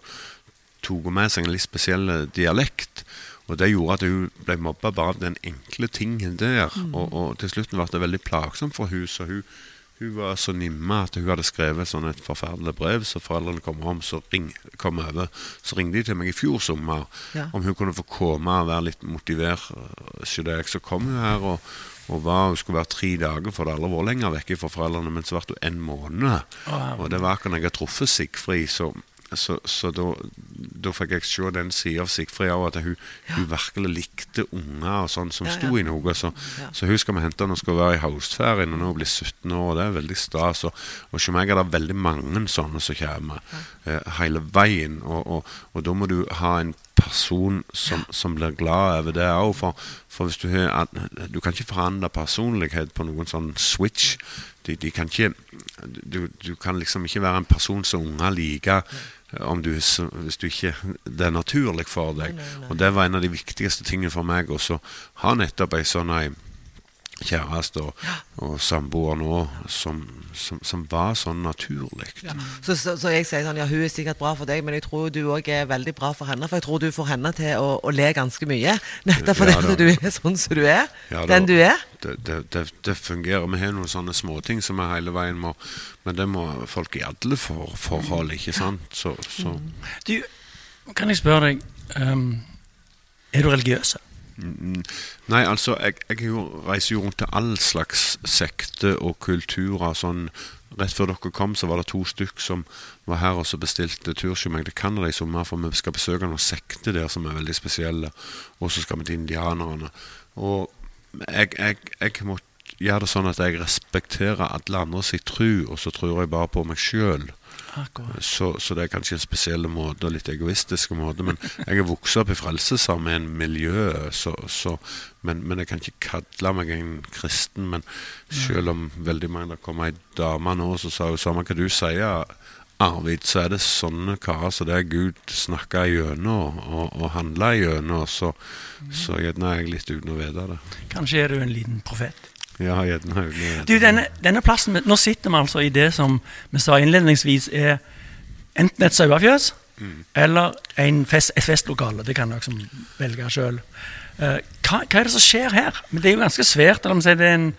[SPEAKER 3] tok hun med seg en litt spesiell dialekt. Og det gjorde at hun ble mobba bare av den enkle tingen der. Og, og til slutten ble det veldig plagsomt for hun, så hun, hun var så nimme at hun hadde skrevet sånn et forferdelig brev. Så foreldrene kom om, så, ring, kom over, så ringte de til meg i fjor sommer
[SPEAKER 1] Ja.
[SPEAKER 3] om hun kunne få komme og være litt motivert. Så kom hun her og, og var, skulle være tre dager, for det har aldri vært lenger vekke fra foreldrene. Men så ble hun en måned. Og det var akkurat jeg har truffet Sigfrid, så, så, så da, da fikk jeg se den sida av Sigfrid òg, at hun, hun virkelig likte unger og sånn som
[SPEAKER 1] Ja,
[SPEAKER 3] sto i noe. Så,
[SPEAKER 1] Ja.
[SPEAKER 3] så hun skal vi hente når hun skal være i høstferien, og nå blir 17 år, og det er veldig stas. Og, og hos meg er det veldig mange sånne som kommer eh, hele veien, og, og, og da må du ha en person som, som blir glad over det òg. For, for hvis du har Du kan ikke forandre personlighet på noen sånn switch. De, de kan ikke du, du kan liksom ikke være en person som unger liker om du, hvis du ikke det er naturlig for deg. Og det var en av de viktigste tingene for meg. Å ha nettopp ei sånn ei kjæreste og, og samboer nå som, som, som var sånn naturlig.
[SPEAKER 1] Så, så, så jeg sier sånn, ja, hun er sikkert bra for deg, men jeg tror du òg er veldig bra for henne. For jeg tror du får henne til å, å le ganske mye. Nettopp fordi
[SPEAKER 3] Ja,
[SPEAKER 1] du er sånn som du er.
[SPEAKER 3] Ja,
[SPEAKER 1] den du er.
[SPEAKER 3] Det, det, det, det fungerer. Vi har noen sånne småting som vi hele veien må Men det må folk i alle for, forhold, ikke sant? Så, så
[SPEAKER 2] Du, kan jeg spørre deg um, Er du religiøs?
[SPEAKER 3] Nei, altså, jeg, jeg er reiser jo rundt til all slags sekter og kulturer. Sånn, rett før dere kom, så var det to stykk som var her og så bestilte tur hos meg til Canada i sommer, for vi skal besøke noen sekter der som er veldig spesielle. Og så skal vi til indianerne. Og jeg, jeg, jeg må gjøre det sånn at jeg respekterer alle andre sin tru, og så tror jeg bare på meg sjøl. Så, så det er kanskje en spesiell måte, og litt egoistisk måte. Men jeg er vokst opp i Frelsesarmeen miljøet, så, så, men, men jeg kan ikke kalle meg en kristen. Men selv om veldig mange der kommer ei dame nå som sa jo samme hva du sier, Arvid, så er det sånne karer så det er Gud snakker gjennom og, og handler gjennom. Så, så gjerne er jeg litt uten å vite det.
[SPEAKER 2] Kanskje er du en liten profet?
[SPEAKER 3] Ja, gjerne å
[SPEAKER 2] Du, denne, denne plassen, Nå sitter vi altså i det som vi sa innledningsvis er enten et sauefjøs eller en fest, et festlokale. Det kan dere som velge sjøl. hva, hva er det som skjer her? Men Det er jo ganske svært. Eller om det er en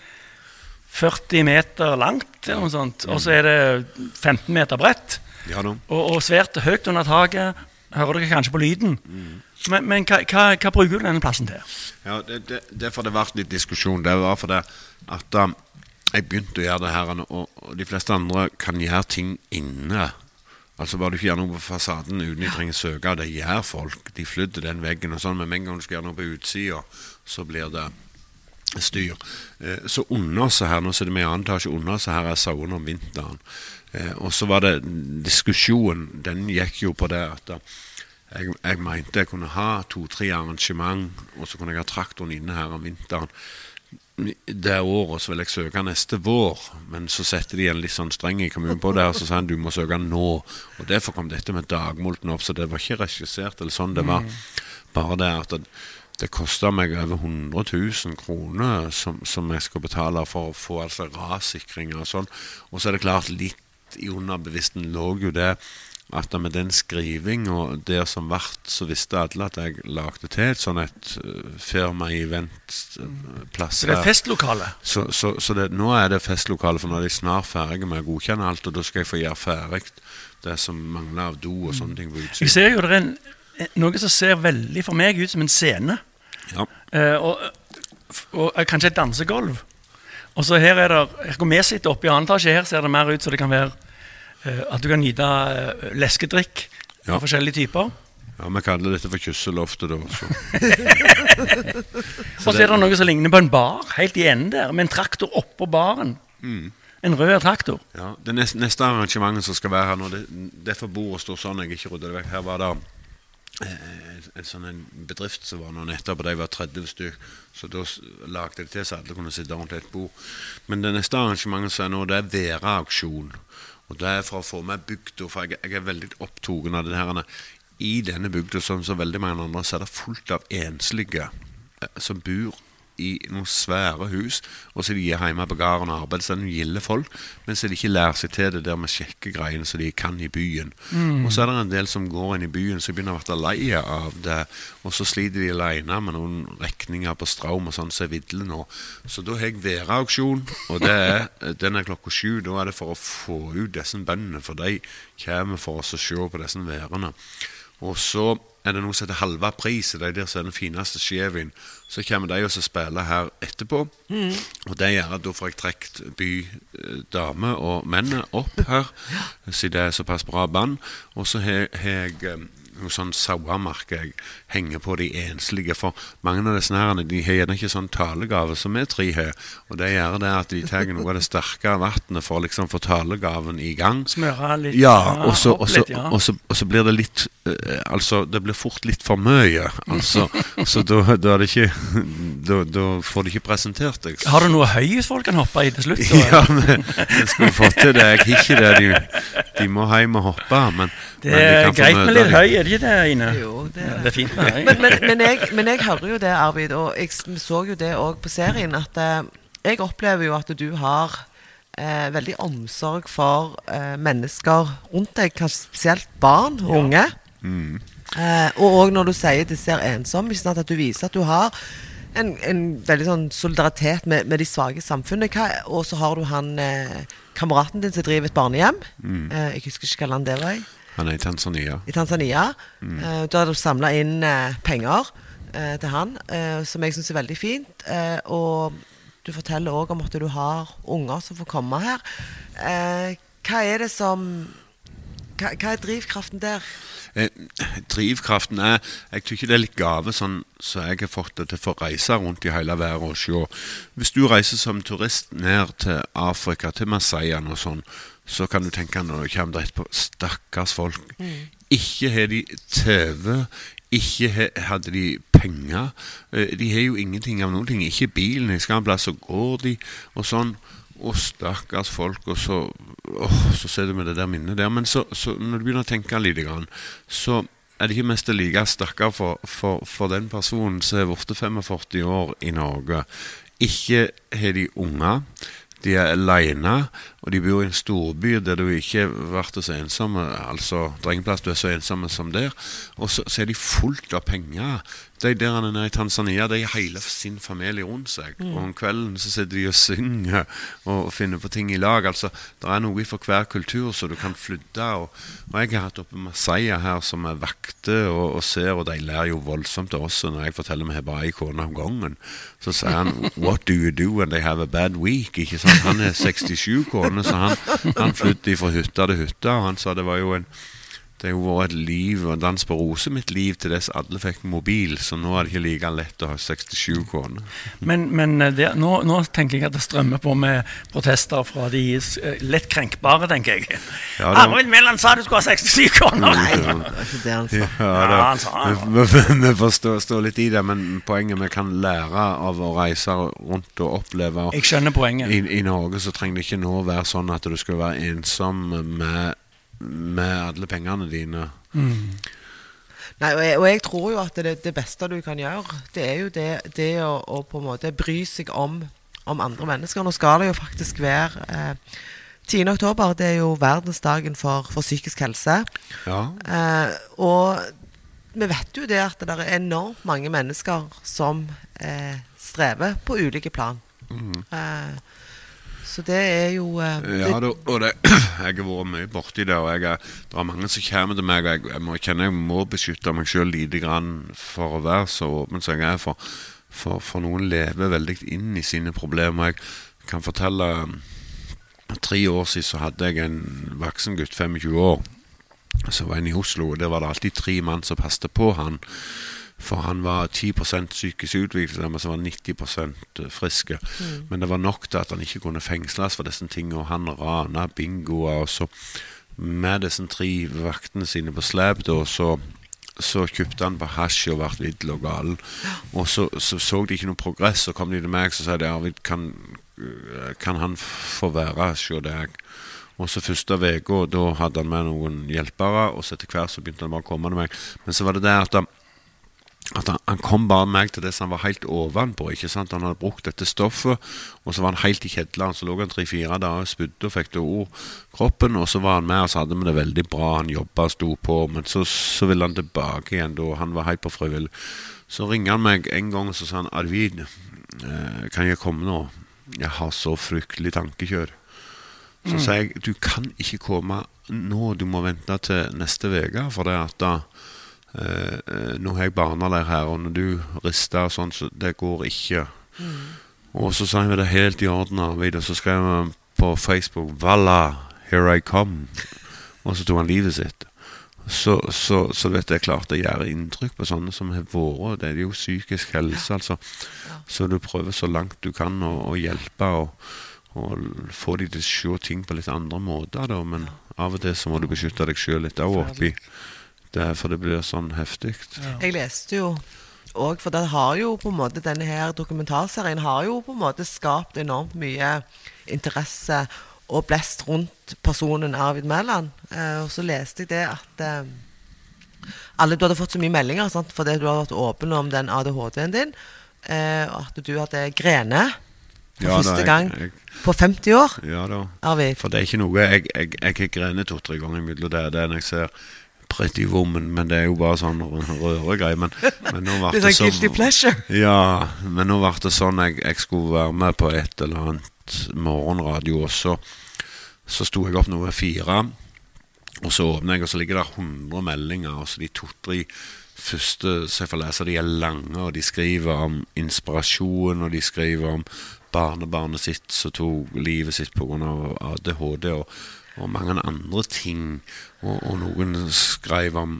[SPEAKER 2] 40 meter langt, eller noe sånt, og så er det 15 meter bredt.
[SPEAKER 3] Ja.
[SPEAKER 2] Og, og svært høyt under taket. Hører dere kanskje på lyden. Men, men hva, hva, hva bruker du denne plassen til?
[SPEAKER 3] Ja, det, det, Derfor det ble litt diskusjon. Det var fordi at um, jeg begynte å gjøre det her, og, og de fleste andre kan gjøre ting inne. Altså Bare du ikke gjør noe på fasaden uten de trenger søke, det gjør folk. De flytter den veggen og sånn, men med en gang du skal gjøre noe på utsida, så blir det styr. Eh, så under oss her, nå sitter vi i annen etasje, under oss her er sauene om vinteren. Eh, og så var det diskusjonen, den gikk jo på det at jeg, jeg mente jeg kunne ha to-tre arrangement, og så kunne jeg ha traktoren inne her om vinteren. Det året så vil jeg søke neste vår, men så setter de en litt sånn streng i kommunen på det, og så sa han du må søke nå. Og derfor kom dette med dagmulten opp, så det var ikke regissert eller sånn. Det var bare det at det, det kosta meg over 100 000 kroner som, som jeg skal betale for å få altså rassikringer og sånn. Og så er det klart, litt i underbevisstheten lå jo det at med den skriving og der som vart, så visste alle at jeg lagde til et sånn et uh, firma i eventplass
[SPEAKER 2] Så det er festlokale?
[SPEAKER 3] Så, så, så det, nå er det festlokale, for nå er de snart ferdige med å godkjenne alt, og da skal jeg få gjøre ferdig det som mangler av do og sånne ting på
[SPEAKER 2] Jeg ser jo det er en, noe som ser veldig for meg ut som en scene.
[SPEAKER 3] Ja.
[SPEAKER 2] Eh, og, og eh, kanskje et dansegulv. Og så her er det Her går vi sitter oppe i annen etasje, her ser det mer ut som det kan være eh, at du kan nyte eh, leskedrikk
[SPEAKER 3] Ja.
[SPEAKER 2] av forskjellige typer.
[SPEAKER 3] ja, vi kaller dette for kysseloftet, da. Så.
[SPEAKER 2] Og så er det noe som ligner på en bar, helt i enden der, med en traktor oppå baren. En rød traktor.
[SPEAKER 3] Ja, Det neste, neste arrangementet som skal være her nå, det, derfor bordet står sånn jeg ikke rydder det vekk. Her var det eh, en sånn en bedrift som var nå nettopp, og de var 30 stykk. Så da lagde de til så alle kunne sitte rundt et bord. Men det neste arrangementet som er nå, det er Vera-auksjon. Og det er for å få med bygda, for jeg, jeg er veldig opptatt av det her. I denne bygda, som så veldig mange andre, så er det fullt av enslige eh, som bor i noen svære hus, og så er de hjemme på gården og arbeider. Så de gilder folk, men så de ikke lærer seg til det der med sjekkegreiene som de kan i byen. Og så er det en del som går inn i byen som begynner å bli lei av det, og så sliter de alene med noen regninger på strøm og sånn som er vidle nå. Så da har jeg Vera-auksjon, og det er, den er klokka sju. Da er det for å få ut disse bøndene, for de kommer for oss å se på disse værene. Og så er det noe som heter halva pris, det er der som er den fineste skjevin. Så kommer de også spille her etterpå. Og det gjør at da får jeg trukket by, eh, og menn opp her, siden det er såpass bra band. Og så har jeg eh, sånn sauemark jeg henger på de enslige. For mange av disse her, de har gjerne ikke sånn talegave som vi tre har. Og det gjør det at de tar noe av det sterke vannet for å liksom få talegaven i gang.
[SPEAKER 2] Smøre litt
[SPEAKER 3] Ja, og så, og, så, og, så, og så blir det litt eh, Altså, det blir fort litt for mye. Altså, så da, da det ikke da, da får du ikke presentert deg.
[SPEAKER 2] Har du noe høyhus folk kan hoppe i til slutt?
[SPEAKER 3] Ja, men jeg skulle fått til det. Jeg har ikke det. De, de må hjem og hoppe. Men,
[SPEAKER 2] Det
[SPEAKER 3] men de
[SPEAKER 2] er
[SPEAKER 3] kan få
[SPEAKER 2] greit med litt høy, det ikke det, Ine?
[SPEAKER 1] Jo, det er
[SPEAKER 2] Ja, det er fint med deg.
[SPEAKER 1] men, men, men, jeg, men jeg hører jo det, Arvid, og jeg så jo det òg på serien, at eh, jeg opplever jo at du har eh, veldig omsorg for eh, mennesker rundt deg, kanskje spesielt barn og unge. Eh, og òg når du sier det ser ensom, ikke sant, at du viser at du har en, en veldig sånn solidaritet med, med de svake i samfunnet. Hva- Og så har du han eh, kameraten din som driver et barnehjem. Eh, jeg husker ikke hva land det var i
[SPEAKER 3] Han er i Tanzania.
[SPEAKER 1] i Tanzania. Eh, da har du samla inn uh, penger eh, til han, som jeg syns er veldig fint. Og du forteller òg om at du har unger som får komme her. Hva er det som hva, hva er drivkraften der?
[SPEAKER 3] Eh, drivkraften er Jeg tykker det er litt gave, sånn så jeg har fått det til for å reise rundt i hele verden og se. Hvis du reiser som turist ned til Afrika, til Masaiene og sånn, så kan du tenke når du kommer dit på Stakkars folk. Ikke har de TV. Ikke he, hadde de penger. Eh, De har jo ingenting av noen ting. Ikke bilen. Jeg skal en plass, så går de, og sånn. Å, stakkars folk, og så åh, Så ser du med det der minnet der. Men så, så når du begynner å tenke litt, grann, så er det ikke mest like stakkar for, for, for den personen som er blitt 45 år i Norge. Ikke har de unger. De er aleine, og de bor i en storby der du ikke blir så ensomme. Altså, det er ingen plass du er så ensomme som der. Og så, så er de fullt av penger. De der er nede i Tanzania, de har hele sin familie rundt seg. Og om kvelden så sitter de og synger og finner på ting i lag. Altså, det er noe for hver kultur så du kan flytte. Og, og jeg har hatt oppe Masaya her som er vakter og, og ser, og de ler jo voldsomt av oss. Og når jeg forteller med bare kone om gangen, så sier han 'What do you do when they have a bad week?' Ikke sant? Han er 67 kone, så han, han flyttet fra hytte til hytte. Og han sa det var jo en det har jo vært et liv og en dans på roser mitt liv til dess alle fikk mobil, så nå er det ikke like lett å ha 67 kroner.
[SPEAKER 2] Men, men eh, det, nå, nå tenker jeg at det strømmer på med protester fra de eh, lett krenkbare, tenker jeg.
[SPEAKER 3] Ja, det-
[SPEAKER 2] Arvid Mæland sa du skulle ha 67 kroner!
[SPEAKER 1] Nei, det var ikke det han sa.
[SPEAKER 3] Ja,
[SPEAKER 2] Ja, han sa det.
[SPEAKER 3] vi, vi, vi får stå, stå litt i det, men poenget vi kan lære av å reise rundt og oppleve.
[SPEAKER 2] Jeg skjønner poenget.
[SPEAKER 3] I, I Norge så trenger det ikke nå være sånn at du skal være ensom med, med alle pengene dine.
[SPEAKER 1] Nei, og jeg, og jeg tror jo at det, det beste du kan gjøre, det er jo det, det å, å på en måte bry seg om, om andre mennesker. Nå skal det jo faktisk være eh, 10. oktober, det er jo verdensdagen for, for psykisk helse.
[SPEAKER 3] Ja.
[SPEAKER 1] Eh, og vi vet jo det at det er enormt mange mennesker som eh, strever på ulike plan. Eh, så det er jo eh,
[SPEAKER 3] Ja,
[SPEAKER 1] det,
[SPEAKER 3] og det, jeg har vært mye borti det, og jeg det er mange som kommer til meg, og jeg, jeg må kjenne jeg må beskytte meg sjøl lite grann for å være så åpen som jeg er. For, for, for noen lever veldig inn i sine problemer. Jeg kan fortelle Tre år siden så hadde jeg en voksen gutt, 25 år, som var inne i Oslo. og Der var det alltid tre mann som passet på han. For han var 10% psykisk utviklingshemmet som var 90% friske. Men det var nok til at han ikke kunne fengsles for disse tingene. Og han rana bingoer. Og så med disse tre vaktene sine på slep, da, så så kjøpte han på hasj og ble vill og gal. Og så, så så de ikke noe progress, så kom de til meg og sa de, Arvid, kan, øh, kan han få være hos deg? Og så første uka, da hadde han med noen hjelpere, og så etter hvert så begynte han bare å komme til meg. Men så var det det at han, at han, han kom bare meg til det som han var helt ovenpå. ikke sant? Han hadde brukt dette stoffet, og så var han helt i kjedleren. Så lå han tre-fire dager og spydde og fikk det ord kroppen, og så var han med, og så hadde vi det veldig bra. Han jobba og sto på, men så, så ville han tilbake igjen da. Han var helt på frivillig. Så ringer han meg en gang og så sa han Arvid, eh, kan jeg komme nå? Jeg har så fryktelig tankekjør. Så sa jeg du kan ikke komme nå, du må vente til neste uke. For det at da Nå har jeg barneleir her, og når du rister og sånn, så det går ikke. Og så sa jeg det helt i orden, Arvid, og så skrev han på Facebook Valla, here I come. Og så tok han livet sitt. Så, så, så vet jeg klart det gjør inntrykk på sånne som har vært. Det er jo psykisk helse, altså. Så du prøver så langt du kan å, å hjelpe og, og få de til å se ting på litt andre måter, da. Men av og til så må du beskytte deg sjøl litt òg oppi det, for det blir sånn heftig.
[SPEAKER 1] Jeg leste jo òg, for den har jo på en måte denne her dokumentarserien har jo på en måte skapt enormt mye interesse og blest rundt personen Arvid Mæland. Eh, og så leste jeg det at eh, alle Du hadde fått så mye meldinger sant? fordi du hadde vært åpen om den ADHD-en din. Eh, at du hadde grene for
[SPEAKER 3] Ja da,
[SPEAKER 1] første
[SPEAKER 3] jeg-
[SPEAKER 1] gang
[SPEAKER 3] jeg-
[SPEAKER 1] på 50 år.
[SPEAKER 3] Ja da.
[SPEAKER 1] Arvid.
[SPEAKER 3] For det er ikke noe Jeg, jeg, jeg har grenet to-tre ganger imellom det, det er når jeg ser Pretty Woman, men det er jo bare sånn røregreier. Men, men nå ble det
[SPEAKER 1] sånn guilty pleasure.
[SPEAKER 3] Ja, men nå ble det sånn jeg, jeg skulle være med på et eller annet morgenradio, også. så, så sto jeg opp nummer fire. Og så åpner jeg, og så ligger det 100 meldinger. Og så de to-tre første som jeg får lese, de er lange, og de skriver om inspirasjon, og de skriver om barnebarnet sitt som tok livet sitt pga. ADHD, og, og mange andre ting. Og, og noen skrev om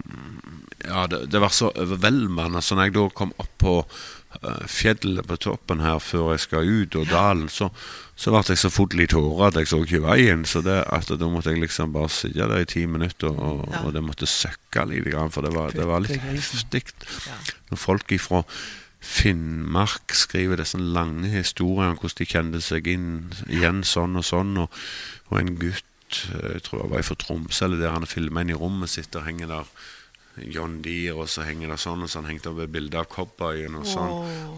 [SPEAKER 3] Ja, det, det var så overveldende. Så når jeg da kom opp på eh, fjellet på toppen her før jeg skal ut, og dalen, så, så ble jeg så full i tårer at jeg så ikke veien. Så det, da måtte jeg liksom bare sitte der i ti minutter, og,
[SPEAKER 1] Ja.
[SPEAKER 3] og det måtte søkke litt, grann, for det var, det var litt heftig.
[SPEAKER 1] Ja.
[SPEAKER 3] Når folk ifra Finnmark skriver disse lange historier om hvordan de kjente seg inn igjen sånn og sånn, og, og en gutt jeg tror jeg var fra Tromsø, eller der han filma inn i rommet sitt, og henger der John Deere, og så henger det sånn, og så han hengte opp et bilde av cowboyen, og sånn.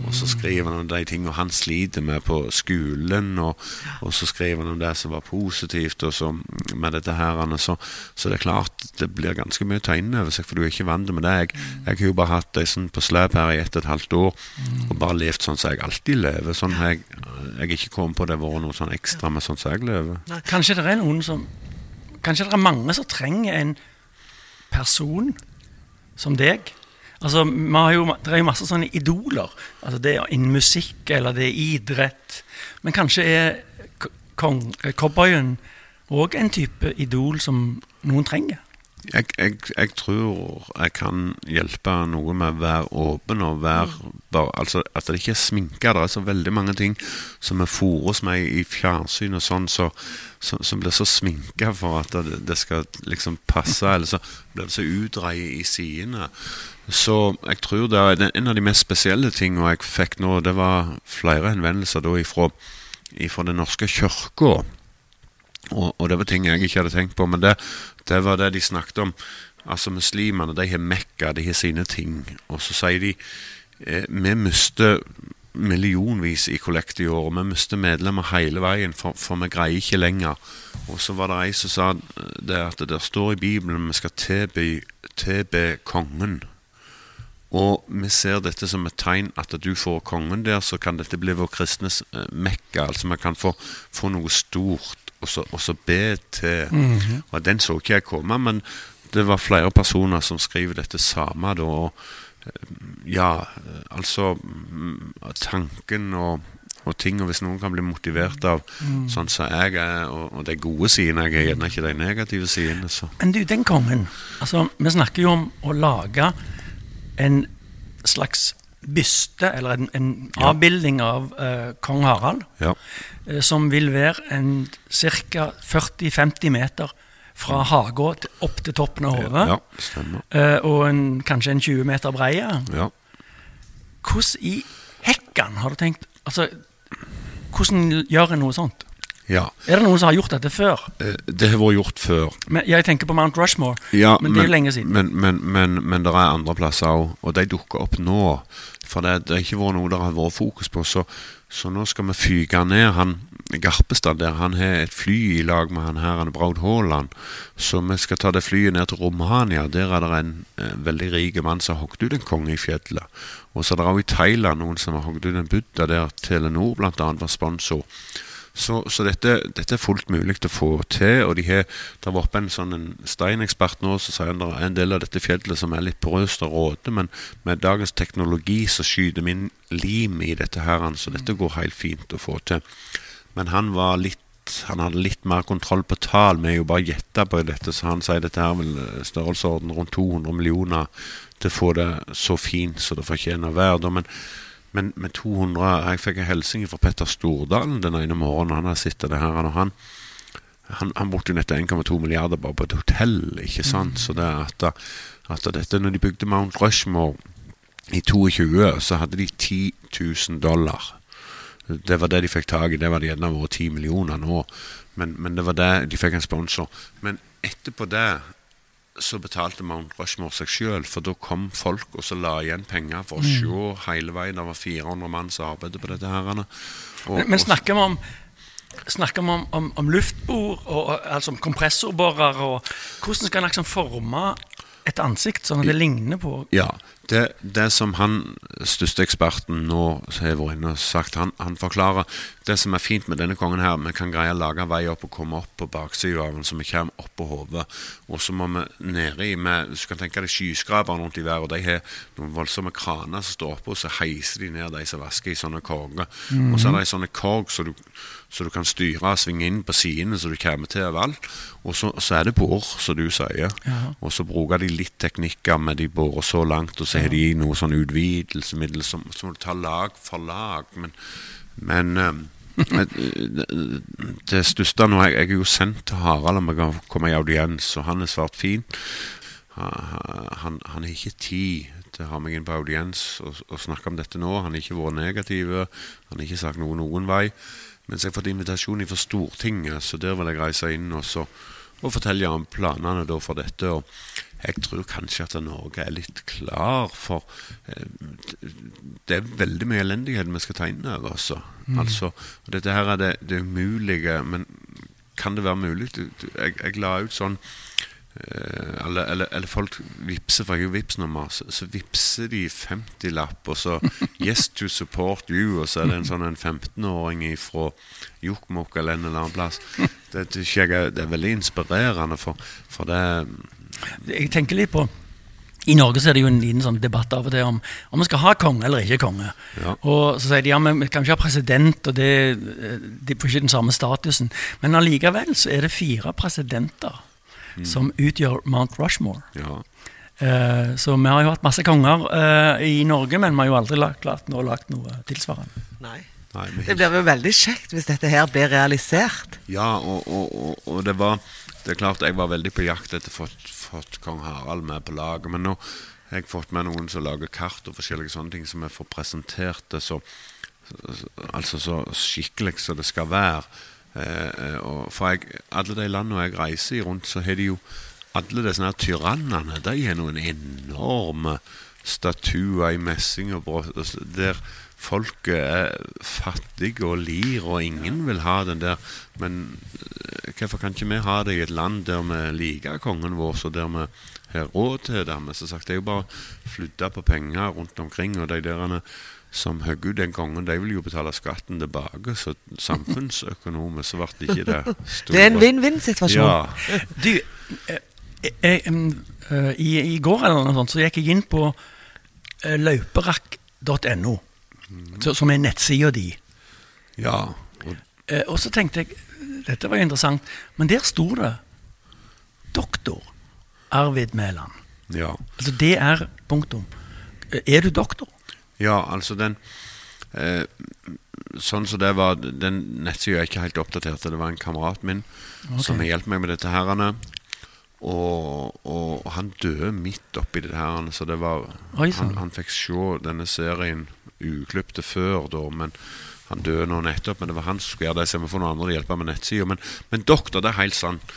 [SPEAKER 3] Og så skriver han om de tingene han sliter med på skolen, og, og så skriver han om det som var positivt, og så med dette her. Så, så det er klart, det blir ganske mye inn over seg, for du er ikke vant med det. Jeg, jeg har jo bare hatt det sånn på slep her i ett og et halvt år, og bare levd sånn som jeg alltid lever. Sånn jeg, jeg ikke kommet på det har vært noe sånn ekstra med sånn som jeg lever.
[SPEAKER 2] Kanskje det er noen som Kanskje det er mange som trenger en person som deg. Altså, jo, Det er jo masse sånne idoler. Altså, Det er innen musikk eller det er idrett. Men kanskje er eh, cowboyen òg en type idol som noen trenger?
[SPEAKER 3] Jeg, jeg, jeg tror jeg kan hjelpe noe med å være åpen og være bare, altså At det ikke er sminka. Det er så veldig mange ting som vi fôres med i fjernsyn og sånn, så, som, som blir så sminka for at det, det, skal liksom passe, eller så blir det så utdreid i sidene. Så jeg tror det er en av de mest spesielle tingene jeg fikk nå, det var flere henvendelser da ifra, ifra Den norske kirka. Og, og, det var ting jeg ikke hadde tenkt på, men det, det var det de snakket om. Altså Muslimene de har Mekka, de har sine ting. Og så sier de eh, vi mister millionvis i kollekt i år. Og vi mister medlemmer hele veien, for, for, vi greier ikke lenger. Og så var det ei som sa det at det står i Bibelen vi skal tilbe, tilbe kongen. Og vi ser dette som et tegn at du får kongen der, så kan dette bli vår kristnes eh, mekka. Altså vi kan få, få noe stort og så, og så be til. Mm -hmm. Og Den så ikke jeg komme, men det var flere personer som skriver dette samme. da, og eh, Ja, altså mm, Tanken og, og ting, og hvis noen kan bli motivert av mm. sånn som jeg er, og, og de gode sidene Jeg er gjerne ikke de negative sidene. Så.
[SPEAKER 2] Men du, den kongen altså, Vi snakker jo om å lage en slags byste, eller en, en ja. avbilding av uh, kong Harald.
[SPEAKER 3] Ja.
[SPEAKER 2] uh, som vil være en ca. 40-50 meter fra haga opp til toppen av hodet.
[SPEAKER 3] Ja.
[SPEAKER 2] Uh, og en, kanskje en 20 meter breie.
[SPEAKER 3] Ja.
[SPEAKER 2] Hvordan i hekkan har du tenkt Altså, hvordan gjør en noe sånt?
[SPEAKER 3] Ja.
[SPEAKER 2] Er det noen som har gjort dette før?
[SPEAKER 3] Uh, det har vært gjort før.
[SPEAKER 2] Men, jeg tenker på Mount Rushmore, ja, men det er jo lenge siden.
[SPEAKER 3] Men, men, men, men det er andre plasser òg, og de dukker opp nå. For det, det har ikke vært noe det har vært fokus på. Så så nå skal vi fyke ned han Garpestad der. Han har et fly i lag med han her, han Braud Haaland. Så vi skal ta det flyet ned til Romania. Der er det en eh, veldig rik mann som har hogd ut en konge i fjellet. Og så er det òg i Thailand noen som har hogd ut en buddha der Telenor bl.a. var sponsor. Så, så dette, dette, er fullt mulig å få til. og de har, Det var oppe en sånn en steinekspert nå som sier at det er en del av dette fjellet som er litt porøst og råte, men med dagens teknologi så skyter vi inn lim i dette her, så dette går helt fint å få til. Men han var litt han hadde litt mer kontroll på tall. Vi er jo bare gjetta på dette, så han sier dette her vel størrelsesorden rundt 200 millioner til å få det så fint som det fortjener å være. Men men med 200 Jeg fikk en hilsen fra Petter Stordalen den ene morgenen. Han har sittet det her, og han, han, han brukte jo nettopp 1,2 milliarder bare på et hotell. ikke sant? Mm. Så det at, at dette, når de bygde Mount Rushmore i 22, så hadde de 10 000 dollar. Det var det de fikk tak i. Det var det gjerne vært 10 millioner nå. Men, men, det var det de fikk en sponsor. Men etterpå det så betalte Mount Rushmore seg sjøl, for da kom folk og så la igjen penger for å mm. se hele veien. Det var 400 mann som arbeidet på dette. her.
[SPEAKER 2] Og, men, men snakker vi om Snakker vi om, om, om luftbord, og, altså kompressorborer, og hvordan skal en liksom forme et ansikt sånn at det ligner på
[SPEAKER 3] Ja. Det, det som han største eksperten nå har vært inne og sagt, han, han, forklarer det som er fint med denne kongen her, vi kan greie å lage vei opp og komme opp på baksida av den, så vi kommer opp på hodet. Og så må vi nedi med, Du kan tenke deg skyskraperne rundt i været, og de har noen voldsomme kraner som står oppe, og så heiser de ned de som vasker i sånne korger. Mm -hmm. Og så er det sånne korg så du så du kan styre og svinge inn på sidene så du kommer til overalt. Og så, så, er det bor, som du sier. Ja. Og så bruker de litt teknikker med de borer så langt, og så har de noe sånn utvidelsesmiddel som du tar lag for lag. Men, men um, det største nå jeg, jeg er jo sendt til Harald om jeg kan komme i audiens, og han er svært fin. Han har ikke tid til å ha meg inn på audiens og, og snakke om dette nå. Han har ikke vært negativ. Han har ikke sagt noe noen vei. Mens jeg har fått invitasjon fra Stortinget, så der vil jeg reise inn og, så, og fortelle om planene for dette. og jeg tror kanskje at Norge er litt klar for eh, Det er veldig mye elendighet vi skal ta inn over oss. Mm. Altså, dette her er det, det umulige, men kan det være mulig? Jeg, jeg la ut sånn Eh, eller, eller, eller, folk vippser, for jeg har Vipps-nummer, så, så vippser de 50-lapp, og så 'Yes to support you', og så er det en sånn en 15-åring fra Jokkmokk eller en eller annen plass. Det, det, det, er veldig inspirerende, for, for det
[SPEAKER 2] Jeg tenker litt på i Norge så er det jo en liten sånn debatt av og til om om vi skal ha konge eller ikke konge. Ja. Og så sier de ja, men vi kan ikke ha president, og det, de får ikke den samme statusen. Men allikevel så er det fire presidenter som utgjør Mount Rushmore.
[SPEAKER 3] Ja.
[SPEAKER 2] Eh, så vi har jo hatt masse konger eh, i Norge, men vi har jo aldri lagt, lagt noe tilsvarende.
[SPEAKER 1] Nei.
[SPEAKER 3] Nei,
[SPEAKER 1] Det blir jo veldig kjekt hvis dette her blir realisert.
[SPEAKER 3] Ja, og, og, og, og det var Det er klart jeg var veldig på jakt etter å få kong Harald med på laget. Men nå har jeg fått med noen som lager kart og forskjellige sånne ting, som jeg får presentert det så Altså så skikkelig som det skal være. Eh, eh, for jeg, alle de landene jeg reiser i rundt, så har de jo Alle disse her tyrannene, de har noen enorme statuer i messing og brå- altså, der folket er fattige og lir, og ingen vil ha den der. Men eh, hvorfor kan ikke vi ha det i et land der vi liker kongen vår, så der vi har råd til det? Men som sagt, det er jo bare å flytte på penger rundt omkring, og de der som hogg ut den kongen, de vil jo betale skatten tilbake, så samfunnsøkonomisk ble det ikke det store.
[SPEAKER 1] Det er en vinn-vinn-situasjon.
[SPEAKER 3] Ja.
[SPEAKER 2] Du, jeg, jeg, em, eh, i, i går eller noe sånt, så gikk jeg inn på eh, løperakk.no, så- som er nettsida di.
[SPEAKER 3] ja. Og,
[SPEAKER 2] Eh, og så tenkte jeg dette var jo interessant, men der sto det doktor Arvid Mæland.
[SPEAKER 3] ja.
[SPEAKER 2] Altså det er punktum. Eh, Er du doktor?
[SPEAKER 3] Ja, altså den eh, Sånn som det var Den nettsida er ikke helt oppdatert. Det var en kamerat min
[SPEAKER 2] okay.
[SPEAKER 3] som har hjulpet meg med dette her. Og, og han døde midt oppi det her. Så det var han, han fikk se denne serien uklipte før, da. Men han døde nå nettopp. Men det var han som skulle gjøre det. Så jeg må få noen andre til å hjelpe med nettsida. Men, men doktor, det er helt sant.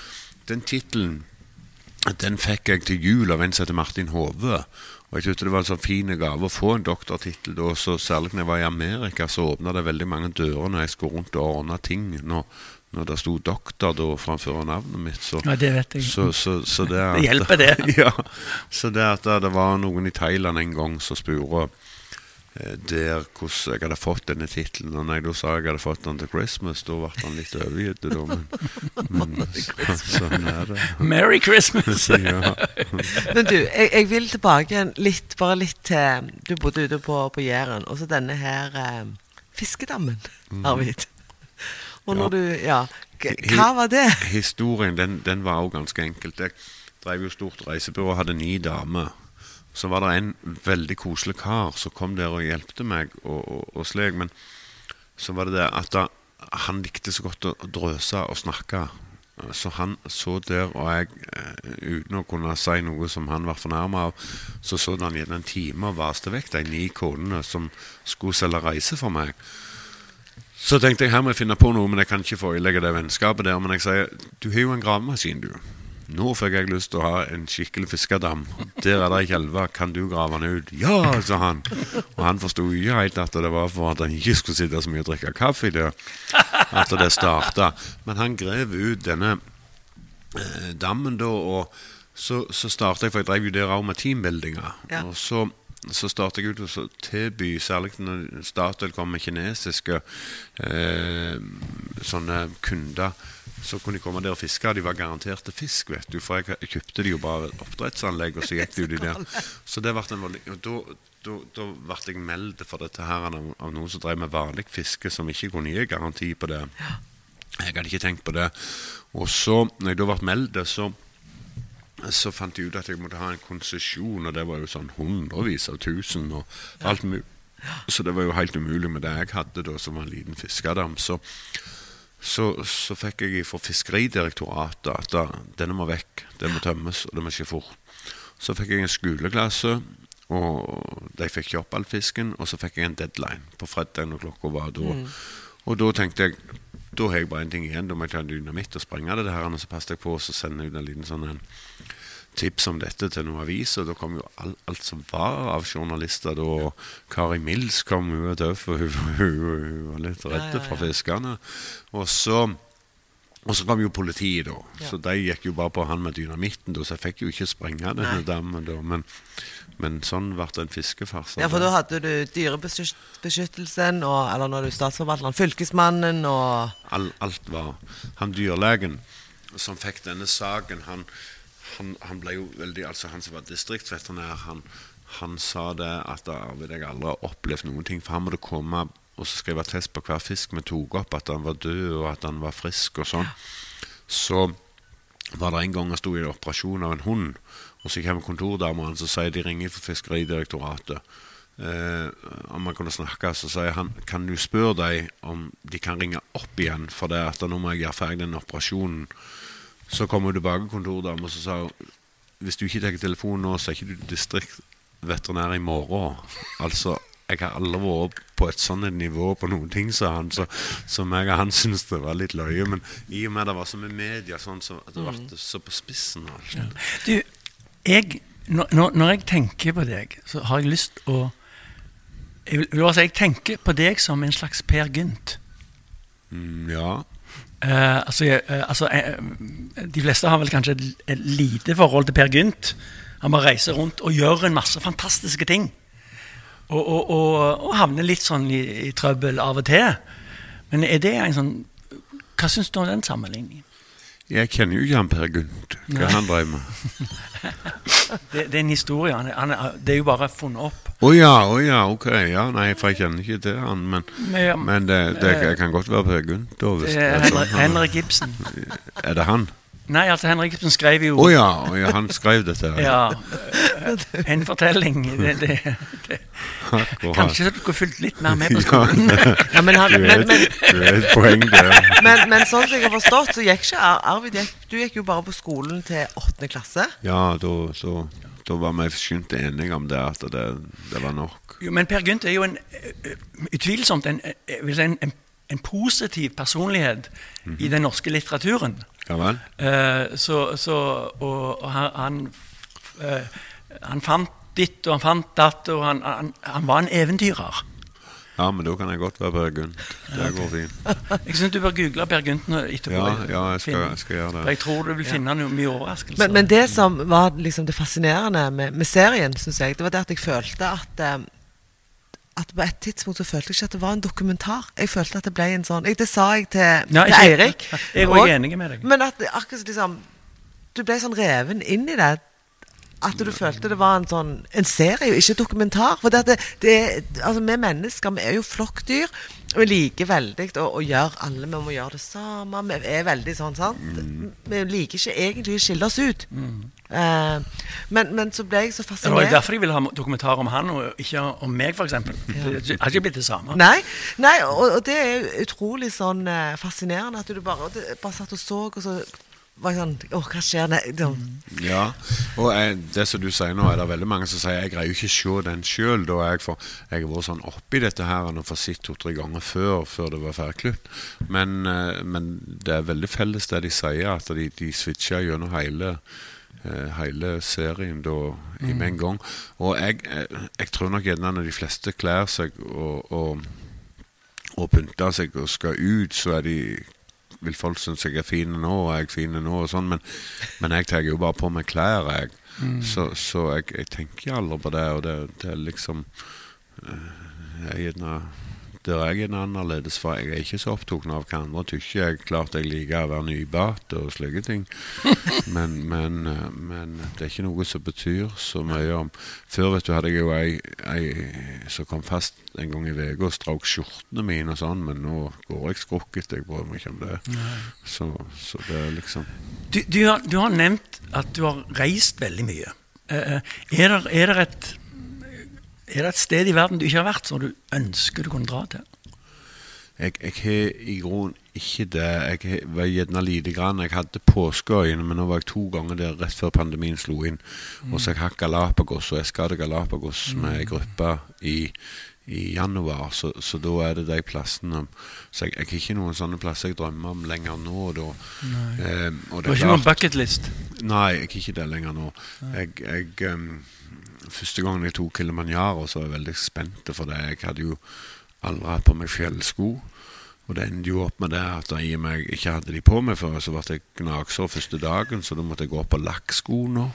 [SPEAKER 3] Den tittelen den fikk jeg til jul av en som heter Martin Hove. Og jeg syntes det var en sånn fin gave å få en doktortittel. da, så Særlig når jeg var i Amerika, så åpna det veldig mange dører når jeg skulle rundt og ordne ting. Når, når det sto 'doktor' da framfor navnet mitt. Så,
[SPEAKER 2] Ja, det vet jeg.
[SPEAKER 3] så, så, så det, at-
[SPEAKER 2] Det hjelper, det.
[SPEAKER 3] ja, så det at det var noen i Thailand en gang som spurte der hvordan jeg hadde fått denne tittelen. Og når jeg da sa jeg hadde fått den til Christmas, da ble han litt overgitt. Men, men så, sånn er det.
[SPEAKER 2] Merry Christmas!
[SPEAKER 3] ja.
[SPEAKER 1] Men du, jeg, jeg vil tilbake igjen litt, bare litt til Du bodde ute på, på Jæren, og så denne her eh, fiskedammen, Arvid. Og når
[SPEAKER 3] Ja.
[SPEAKER 1] du Ja. Hva var det?
[SPEAKER 3] Historien den, den var jo ganske enkelt. Jeg drev jo stort reisebyrå og hadde ni damer. Så var det en veldig koselig kar som kom der og hjelpte meg og, og, og slik. Men så var det det at da, han likte så godt å drøse og snakke. Så han så der, og jeg, eh, uten å kunne si noe som han var fornærma av, så så han gjerne en time og vaste vekk de ni konene som skulle selge reise for meg. Så tenkte jeg her må jeg finne på noe, men jeg kan ikke forelegge det vennskapet der. Men jeg sier du har jo en gravemaskin, du. Nå fikk jeg lyst til å ha en skikkelig fiskedam. Der er det ei elve, kan du grave den ut? Ja, sa han. Og han forsto ikke helt at det var for at han ikke skulle sitte så mye og drikke kaffe der. At det starta. Men han grev ut denne eh, dammen da, og så, så starta jeg, for jeg drev jo der òg med teambuildinga.
[SPEAKER 1] Ja.
[SPEAKER 3] Og så så startet jeg ut så tilby, særlig når Statoil kom med kinesiske eh, sånne kunder, så kunne de komme der og fiske. De var garanterte fisk, vet du. For jeg kjøpte de jo bare oppdrettsanlegg, og så gikk de jo de der. Så det ble en veldig, Og da, da, da ble jeg meldt for dette her av, av noen som drev med vanlig fiske, som ikke kunne gi garanti på det. Jeg hadde ikke tenkt på det. Og så, når jeg da ble meldt, så så fant jeg ut at jeg måtte ha en konsesjon, og det var jo sånn hundrevis av tusen og alt mulig. Så det var jo helt umulig med det jeg hadde da, som var en liten fiskedam. Så, så, så fikk jeg fra Fiskeridirektoratet at da, denne må vekk, den må tømmes, og det må skje fort. Så fikk jeg en skoleklasse, og de fikk ikke opp all fisken, og så fikk jeg en deadline på fredag når klokka var da. Og da tenkte jeg da har jeg bare en ting igjen. Da må jeg ta dynamitt og sprenge det her. Og så passet jeg på og så sende ut en liten sånn en tips om dette til noen aviser. Da kom jo alt, alt som var av journalister. Da Kari Mills kom hun var død, og hun, hun, hun, var litt
[SPEAKER 1] redd
[SPEAKER 3] for fiskene. Og så og så kom jo politiet, da.
[SPEAKER 1] Ja.
[SPEAKER 3] Så de gikk jo bare på han med dynamitten. Da, så jeg fikk jo ikke sprenge denne dammen, da. Men, men sånn ble det en fiskefars.
[SPEAKER 1] Ja, for da hadde du Dyrebeskyttelsen, og, eller når du statsforvalteren, Fylkesmannen og
[SPEAKER 3] All, alt var Han dyrlegen som fikk denne saken, han, han, han ble jo veldig Altså, han som var distriktsveterinær, han, han sa det at Arvid, jeg aldri har opplevd noen ting. For han måtte komme og skrive test på hver fisk vi tok opp, at han var død, og at han var frisk og sånn. Så var det en gang jeg sto i operasjon av en hund, og så kommer kontordameren så sier de ringer fra Fiskeridirektoratet. Eh, om man kunne snakke, så sier han kan du spørre deg om de kan ringe opp igjen, for det at nå må jeg gjøre ferdig den operasjonen. Så kom hun tilbake kontordame, og så sa hun hvis du ikke tar telefonen nå, så er ikke du distriktveterinær i morgen. Altså, jeg har aldri vært på et sånt nivå på noen ting, sa han. Så, så meg og han syntes det var litt løye. Men i og med det var så med media, sånn, så det ble så på spissen. Ja.
[SPEAKER 2] Du, jeg, når, når- jeg tenker på deg, så har jeg lyst å jeg, vil, vil jeg tenker på deg som en slags Per Gynt.
[SPEAKER 3] Mm, ja.
[SPEAKER 2] Eh, altså, eh, altså uh, De fleste har vel kanskje et, lite forhold til Per Gynt. Han bare reiser rundt og gjør en masse fantastiske ting. Og, og, og, og havner litt sånn i, i trøbbel av og til. Men er det en sånn Hva syns du om den sammenligningen?
[SPEAKER 3] Jeg kjenner jo ikke han Per Gunt, hva han drev med.
[SPEAKER 2] Det, det er en historie. Han, er- han, er- det er jo bare funnet opp.
[SPEAKER 3] Å ja, oh ja, ok. Ja, nei, for jeg kjenner ikke til han. Men,
[SPEAKER 2] Men,
[SPEAKER 3] men det, det jeg kan godt være Per Gunt. da. Hvis
[SPEAKER 2] det
[SPEAKER 3] det
[SPEAKER 2] er
[SPEAKER 3] sånn.
[SPEAKER 2] Henrik Ibsen.
[SPEAKER 3] er det han?
[SPEAKER 2] Nei, altså Henrik Ibsen skrev jo
[SPEAKER 3] Å ja, oh, ja, han skrev dette.
[SPEAKER 2] ja, eh, en fortelling. Det, det, det. Kanskje du skulle fulgt litt mer med på skolen.
[SPEAKER 1] Ja, men, han,
[SPEAKER 3] du er
[SPEAKER 1] men, men,
[SPEAKER 3] et- du er et poeng der.
[SPEAKER 1] men, men sånn som jeg har forstått, så gikk ikke Arvid gikk, Du gikk jo bare på skolen til åttende klasse.
[SPEAKER 3] Ja, da, så, da var vi skjønt enige om det, at det, det var nok.
[SPEAKER 2] Jo, men Per Gynt er jo en, eh, utvilsomt en, eh, vil si en, en, en positiv personlighet i den norske litteraturen.
[SPEAKER 3] Ja vel?
[SPEAKER 2] Eh, så, så, og, og han, han, eh, han fant ditt, og han fant datt, og han, han, han var en eventyrer.
[SPEAKER 3] Ja, men da kan jeg godt være Per Gynt. Det går fint.
[SPEAKER 2] Jeg syns du bør google Per Gynt etterpå.
[SPEAKER 3] Ja, ja jeg, skal, jeg skal gjøre
[SPEAKER 2] For jeg tror du vil finne noe mye overraskelser.
[SPEAKER 1] Men, men det som var liksom det fascinerende med, med serien, synes jeg, det var det at jeg følte at eh, at på et tidspunkt så følte jeg ikke at det var en dokumentar. Jeg følte at det ble en sånn Det sa jeg til,
[SPEAKER 2] Ja,
[SPEAKER 1] til Eirik.
[SPEAKER 2] Jeg er enig med deg.
[SPEAKER 1] Men at akkurat liksom Du ble sånn reven inn i det. At du følte det var en sånn En serie, ikke dokumentar. For det, det, altså vi mennesker vi er jo flokkdyr. Vi liker veldig å, å gjøre alle Vi må gjøre det samme. Vi er veldig sånn, sant? Vi liker ikke egentlig å skille oss ut. Eh, men, men så ble jeg så
[SPEAKER 2] Det var derfor jeg ville ha dokumentar om han, og ikke om meg, f.eks. Det har ikke blitt det samme.
[SPEAKER 1] Nei, nei og, og det er utrolig sånn eh, fascinerende at du bare, bare satt og så, og så var sånn Å, hva skjer? det?
[SPEAKER 3] Ja, og jeg, det som du sier nå, er det veldig mange som sier jeg greier jo ikke å se den sjøl. Jeg for Jeg har vært sånn oppi dette her og fått sett to-tre ganger før, før det var ferdigklipt. Men, eh, men det er veldig felles det de sier, at de, de switcher gjennom hele eh, hele serien da i med en gang. Og jeg, jeg, jeg tror nok gjerne når de fleste kler seg og, og, og pynter seg og skal ut, så er de vil folk synes jeg er fin nå, og jeg er fin nå, og sånn, men, men jeg tar jo bare på meg klær, jeg. Så, så jeg, jeg tenker aldri på det, og det, det er liksom eh, jeg er gjerne Der er jeg en annerledes, for jeg er ikke så opptatt av hva andre tykker. Jeg klart jeg liker å være nybakt og slike ting, men, men, eh, men det er ikke noe som betyr så mye om Før vet du, hadde jeg jo ei, ei som kom fast en gang i uka og strøk skjortene mine og sånn, men nå går jeg skrukket. Jeg bryr meg ikke om det. Så, så det er liksom
[SPEAKER 2] Du, du, har, du har nevnt at du har reist veldig mye. Eh, eh, er, det, er, det et, er det et sted i verden du ikke har vært, som du ønsker du kunne dra til?
[SPEAKER 3] Jeg, jeg har i grunnen ikke det. Jeg var gjerne lite grann. Jeg hadde påskeøyene, men nå var jeg to ganger der rett før pandemien slo inn. Og så har jeg Galapagos, og jeg skal til Galapagos med ei gruppe i, i januar. Så, så da er det de plassene Så jeg, jeg har ikke noen sånne plasser jeg drømmer om lenger nå. Da. Eh, og
[SPEAKER 2] Du
[SPEAKER 3] det
[SPEAKER 2] har
[SPEAKER 3] er
[SPEAKER 2] ikke noen bucketlist?
[SPEAKER 3] Nei, jeg er ikke det lenger nå. Jeg, jeg, em, første gangen jeg tok Kilimanjaro, så var jeg veldig spent for det. Jeg hadde jo aldri hatt på meg fjellsko. Og det endte jo opp med det at i og med jeg ikke hadde de på meg før, så ble jeg gnagsår første dagen, så da måtte jeg gå opp på lakksko nå.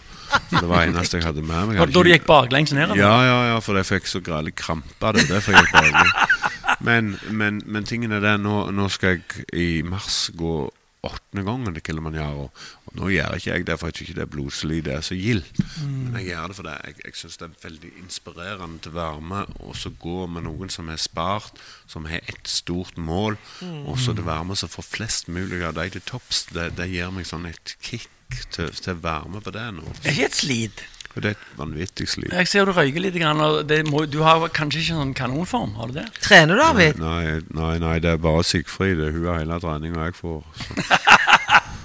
[SPEAKER 3] Så det var det eneste jeg hadde med meg. Hadde
[SPEAKER 2] Da du gikk baklengs ned?
[SPEAKER 3] ja, ja, ja, for jeg fikk så grælig krampe. Det er derfor jeg gikk baklengs. Men, men, men tingen er det, nå, nå skal jeg i mars gå åttende gangen til Kilimanjaro. Og nå gjør ikke jeg det, for jeg syns ikke det er blodslig, det er så gild. Men jeg gjør det fordi jeg, jeg syns det er veldig inspirerende til å være med og så gå med noen som har spart, som har ett stort mål, og så å være med så får flest mulig av de til topps. Det, det gir meg sånn et kick til, til å være med på det nå.
[SPEAKER 2] Det er ikke et slit.
[SPEAKER 3] Og det er et vanvittig slit.
[SPEAKER 2] Jeg ser du røyker litt. Grann, og det må, du har kanskje ikke sånn kanonform? Har du det?
[SPEAKER 1] Trener du, Arvid?
[SPEAKER 3] Nei, nei, nei, det er bare Sigfrid. Hun har hele treninga jeg får. Så.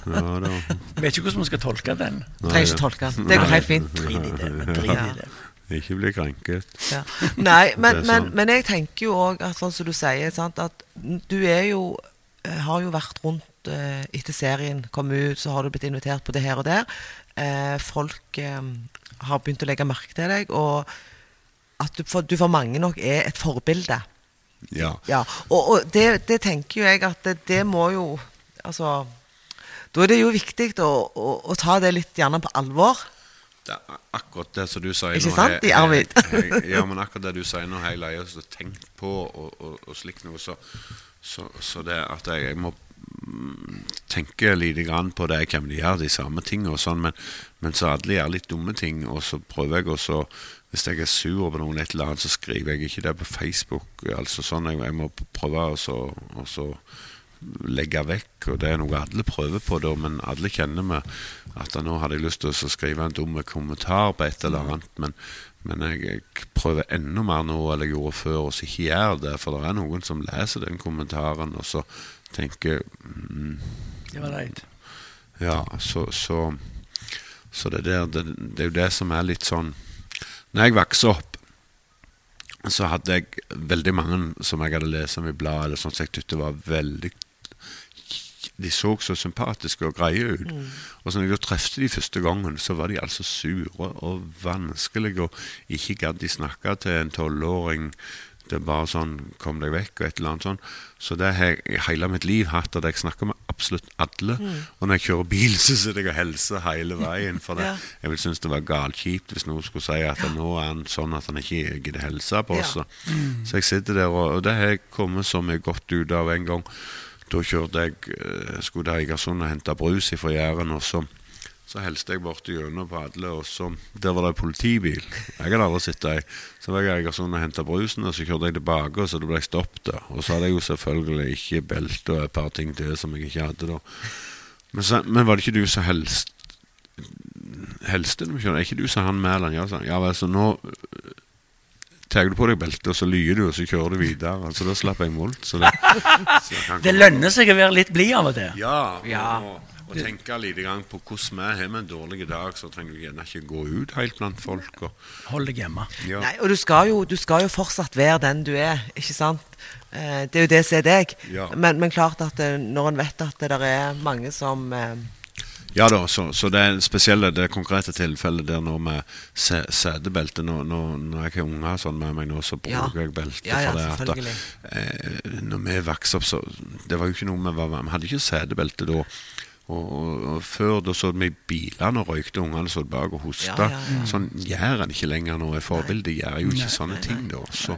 [SPEAKER 3] Ja, da.
[SPEAKER 2] Vet ikke hvordan vi skal tolke den.
[SPEAKER 3] Nei,
[SPEAKER 1] Trenger ikke tolke. den. Det går helt fint.
[SPEAKER 2] Drit i det. Drit i det.
[SPEAKER 3] Ikke bli krenket.
[SPEAKER 1] Ja. Nei, men,
[SPEAKER 3] er
[SPEAKER 1] men, men jeg tenker jo òg sånn som du sier, sant, at du er jo eh, har jo vært rundt eh, etter serien kom ut, så har du blitt invitert på det her og der. Eh, folk eh, har begynt å legge merke til deg, og at du for, du for mange nok er et forbilde.
[SPEAKER 3] Ja.
[SPEAKER 1] Ja, og, og det, det tenker jo jeg at det, det må jo Altså Da er det jo viktig å, å, å ta det litt gjerne på alvor.
[SPEAKER 3] Det er akkurat det som du sier
[SPEAKER 1] Ikke sant,
[SPEAKER 3] jeg-
[SPEAKER 1] Arvid?
[SPEAKER 3] Ja, men akkurat det du sier nå, har jeg tenkt på og, og, og slikt noe, så, så, så det at jeg, jeg må mm, tenke lite grann på det. hvem de gjør de samme tingene, og sånn, men, men så alle gjør litt dumme ting, og så prøver jeg også Hvis jeg er sur på noen, et eller annet, så skriver jeg ikke det på Facebook. altså sånn, Jeg, jeg må prøve å så legge vekk, og det er noe alle prøver på da, men alle kjenner meg at nå hadde jeg lyst til å skrive en dum kommentar på et eller annet, men, men jeg, jeg prøver enda mer nå enn jeg gjorde før, og så ikke gjør det, for det er noen som leser den kommentaren, og så tenker mm,
[SPEAKER 2] Det var leit.
[SPEAKER 3] ja, så, så, så det, der, det, det er jo det som er litt sånn Når jeg vokste opp, så hadde jeg veldig mange som jeg hadde lest om i bladet, eller sånn som jeg syntes var veldig De så så sympatiske og greie ut. Og så når jeg trefte de første gangen, så var de altså sure og vanskelige, og ikke gadd de snakke til en tolvåring. Det er bare sånn 'kom deg vekk' og et eller annet sånn. Så det har jeg hele mitt liv hatt, at jeg snakker med absolutt alle. Og når jeg kjører bil, så sitter jeg og hilser hele veien. For det.
[SPEAKER 1] Ja.
[SPEAKER 3] jeg vil synes det var galkjipt hvis noen skulle si at nå er han sånn at han ikke gidder hilse på oss.
[SPEAKER 1] Ja.
[SPEAKER 3] Så, så jeg sitter der, og, og det har jeg kommet så mye godt ut av en gang. Da kjørte jeg eh, skulle til Eigersund og hente brus fra Jæren, og så, så hilste jeg bort gjennom på alle, og så Der var det en politibil. Jeg hadde aldri sett ei. Så var jeg i Egersund og henta brusen, og så kjørte jeg tilbake, og så ble jeg stoppet. Og så hadde jeg jo selvfølgelig ikke belte og et par ting til som jeg ikke hadde da. Men, så, men var det ikke du som helst Helste du kjører? Er ikke du som han Mæland? Ja, sa ja vel, så nå tar du på deg beltet, og så lyer du, og så kjører du videre. Altså, da slapp jeg molt. Så det, så
[SPEAKER 2] Det lønner seg å være litt blid av og til.
[SPEAKER 3] Ja,
[SPEAKER 2] Ja.
[SPEAKER 3] og, og tenke litt på hvordan vi har med en dårlig dag, så trenger du gjerne ikke gå ut helt blant folk. Og,
[SPEAKER 2] Hold deg hjemme.
[SPEAKER 3] ja.
[SPEAKER 1] Nei, og du skal, jo, du skal jo fortsatt være den du er, ikke sant? Eh, det er jo det som er deg.
[SPEAKER 3] Ja.
[SPEAKER 1] Men, men klart at eh, når en vet at det der er mange som eh,
[SPEAKER 3] ja da, så, så det er spesielle, det konkrete tilfellet der nå med se- setebelte når, når, når jeg har unger sånn med meg nå, så
[SPEAKER 1] Ja.
[SPEAKER 3] bruker jeg belte.
[SPEAKER 1] Ja, ja,
[SPEAKER 3] for det at eh, Når vi vokste opp, så Det var jo ikke noe vi var Vi hadde ikke setebelte da. Og, og, og før da så vi bilene og røykte, ungene så bak og hosta. Sånn gjør en ikke lenger nå. Forbilde gjør jo ikke
[SPEAKER 2] Nei,
[SPEAKER 3] sånne ting da. Så,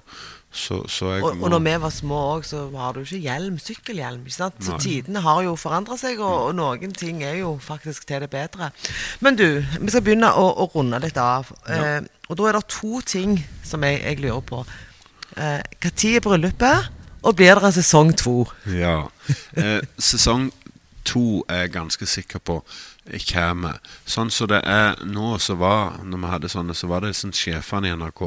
[SPEAKER 3] så, så jeg
[SPEAKER 1] og, og når vi var små òg, så har du ikke hjelm, sykkelhjelm. ikke sant? Så
[SPEAKER 3] Nei.
[SPEAKER 1] tidene har jo forandra seg, og, og noen ting er jo faktisk til det bedre. Men du, vi skal begynne å, å runde litt av.
[SPEAKER 3] Ja.
[SPEAKER 1] Eh, og da er det to ting som jeg, jeg lurer på. Når eh, er bryllupet, og blir det en sesong to?
[SPEAKER 3] Ja. Eh, sesong to er jeg ganske sikker på kommer. Sånn som det er nå, så var Når vi hadde sånne, så var det sånn sjefene i NRK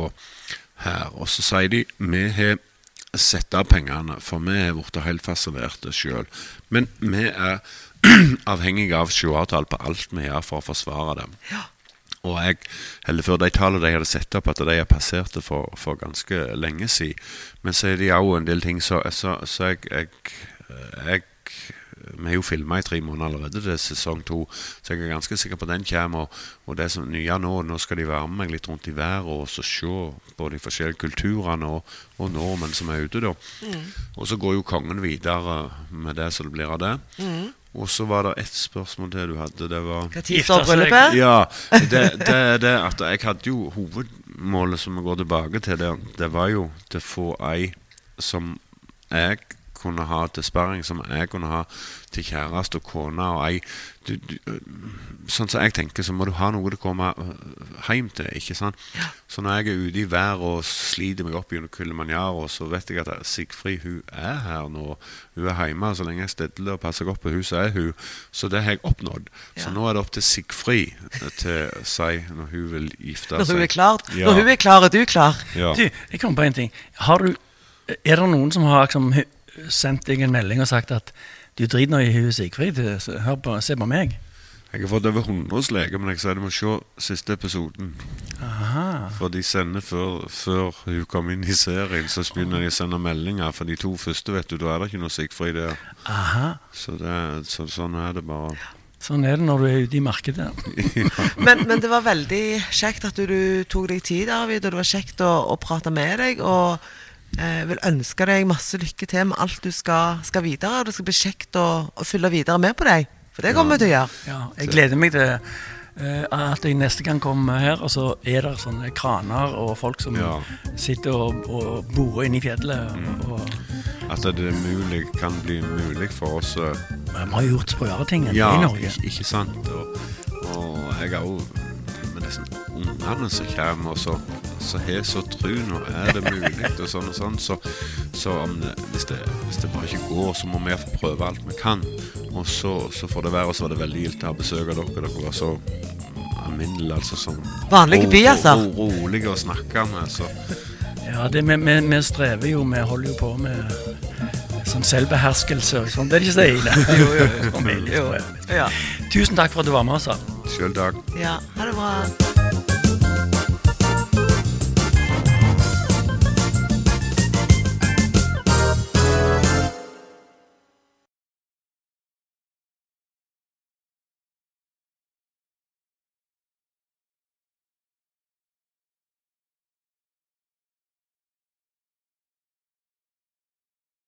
[SPEAKER 3] her, og så sier de vi har sett av pengene, for vi har blitt helt fascinerte sjøl. Men vi er avhengige av sjuertall på alt vi gjør for å forsvare dem.
[SPEAKER 1] Ja.
[SPEAKER 3] Og jeg, heller før de tallene de hadde sett opp, at de er passerte for, for ganske lenge siden. Men så er det òg en del ting, så, så, så jeg, jeg, jeg Vi har jo filma i tre måneder allerede, det er sesong to, så jeg er ganske sikker på den kommer. Og, og det som nye nå, nå skal de være med meg litt rundt i været og så se på de forskjellige kulturene og, og nordmenn som er ute, da. Og så går jo kongen videre med det som det blir av det. Og så var det ett spørsmål til du hadde. Det var
[SPEAKER 1] Når
[SPEAKER 3] ja, det, det det at jeg hadde jo hovedmålet som vi går tilbake til det, det var jo til å få ei som jeg kunne ha til sparring, som jeg kunne ha til kjæreste og kone og ei du, du, Sånn som jeg tenker, så må du ha noe å komme øh, hjem til. ikke sant? Så når jeg er ute i været og sliter meg opp gjennom Kilimanjaro, så vet jeg at Sigfrid hun er her nå. Hun er hjemme. Så lenge jeg stedler og passer godt på henne, så er hun. Så det har jeg oppnådd. Så nå er det opp til Sigfrid til å si når hun vil gifte
[SPEAKER 1] Når
[SPEAKER 3] seg.
[SPEAKER 1] hun er klar,
[SPEAKER 3] Ja.
[SPEAKER 1] når hun er klar, er du klar.
[SPEAKER 3] Ja.
[SPEAKER 2] Du, jeg kom på en ting. Har du, er det noen som har liksom, sendt deg en melding og sagt at du driter nå i hun Sigfrid, hør på, se på meg?
[SPEAKER 3] Jeg har fått over 100 leger, men jeg sier du må se siste episoden.
[SPEAKER 2] Aha.
[SPEAKER 3] For de sender før, før hun kom inn i serien, så begynner de å sende meldinger. For de to første, vet du, da er det ikke noe Sigfrid der.
[SPEAKER 2] Aha.
[SPEAKER 3] Så, det, så sånn er det bare.
[SPEAKER 2] Sånn er det når du er ute i markedet.
[SPEAKER 1] Men, men det var veldig kjekt at du, du tok deg tid, Arvid, og det var kjekt å, å prate med deg. Og eh, vil ønske deg masse lykke til med alt du skal, skal videre. Og det skal bli kjekt å, å følge videre med på deg. For det kommer vi til å gjøre.
[SPEAKER 2] Ja, jeg gleder meg til eh, at jeg neste gang kommer her, og så er det sånne kraner og folk som
[SPEAKER 3] Ja.
[SPEAKER 2] sitter og, og borer inne i fjellet. Mm. og,
[SPEAKER 3] At det er mulig, kan bli mulig for oss
[SPEAKER 2] vi har gjort sprøere ting enn
[SPEAKER 3] Ja,
[SPEAKER 2] det i Norge.
[SPEAKER 3] ikke, ikke sant? Og, og jeg har òg med disse ungene som kommer, og så, så har så tru nå er det mulig, og sånn og sånn. Så, så om det, hvis, det, hvis det bare ikke går, så må vi få prøve alt vi kan. Og så, så får det være. Og så var det veldig gildt å ha besøk av dere. Dere var så alminnelige, altså sånn
[SPEAKER 1] Vanlige byaser.
[SPEAKER 3] ro, ro, rolige å snakke med. Så
[SPEAKER 2] Ja, det, vi, vi, vi strever jo, vi holder jo på med sånn selvbeherskelse og sånn. Det er ikke så ille. jo, jo, jo.
[SPEAKER 1] Jo.
[SPEAKER 2] Tusen takk for at du var med oss.
[SPEAKER 3] sjøl takk.
[SPEAKER 1] ja. Ha det bra.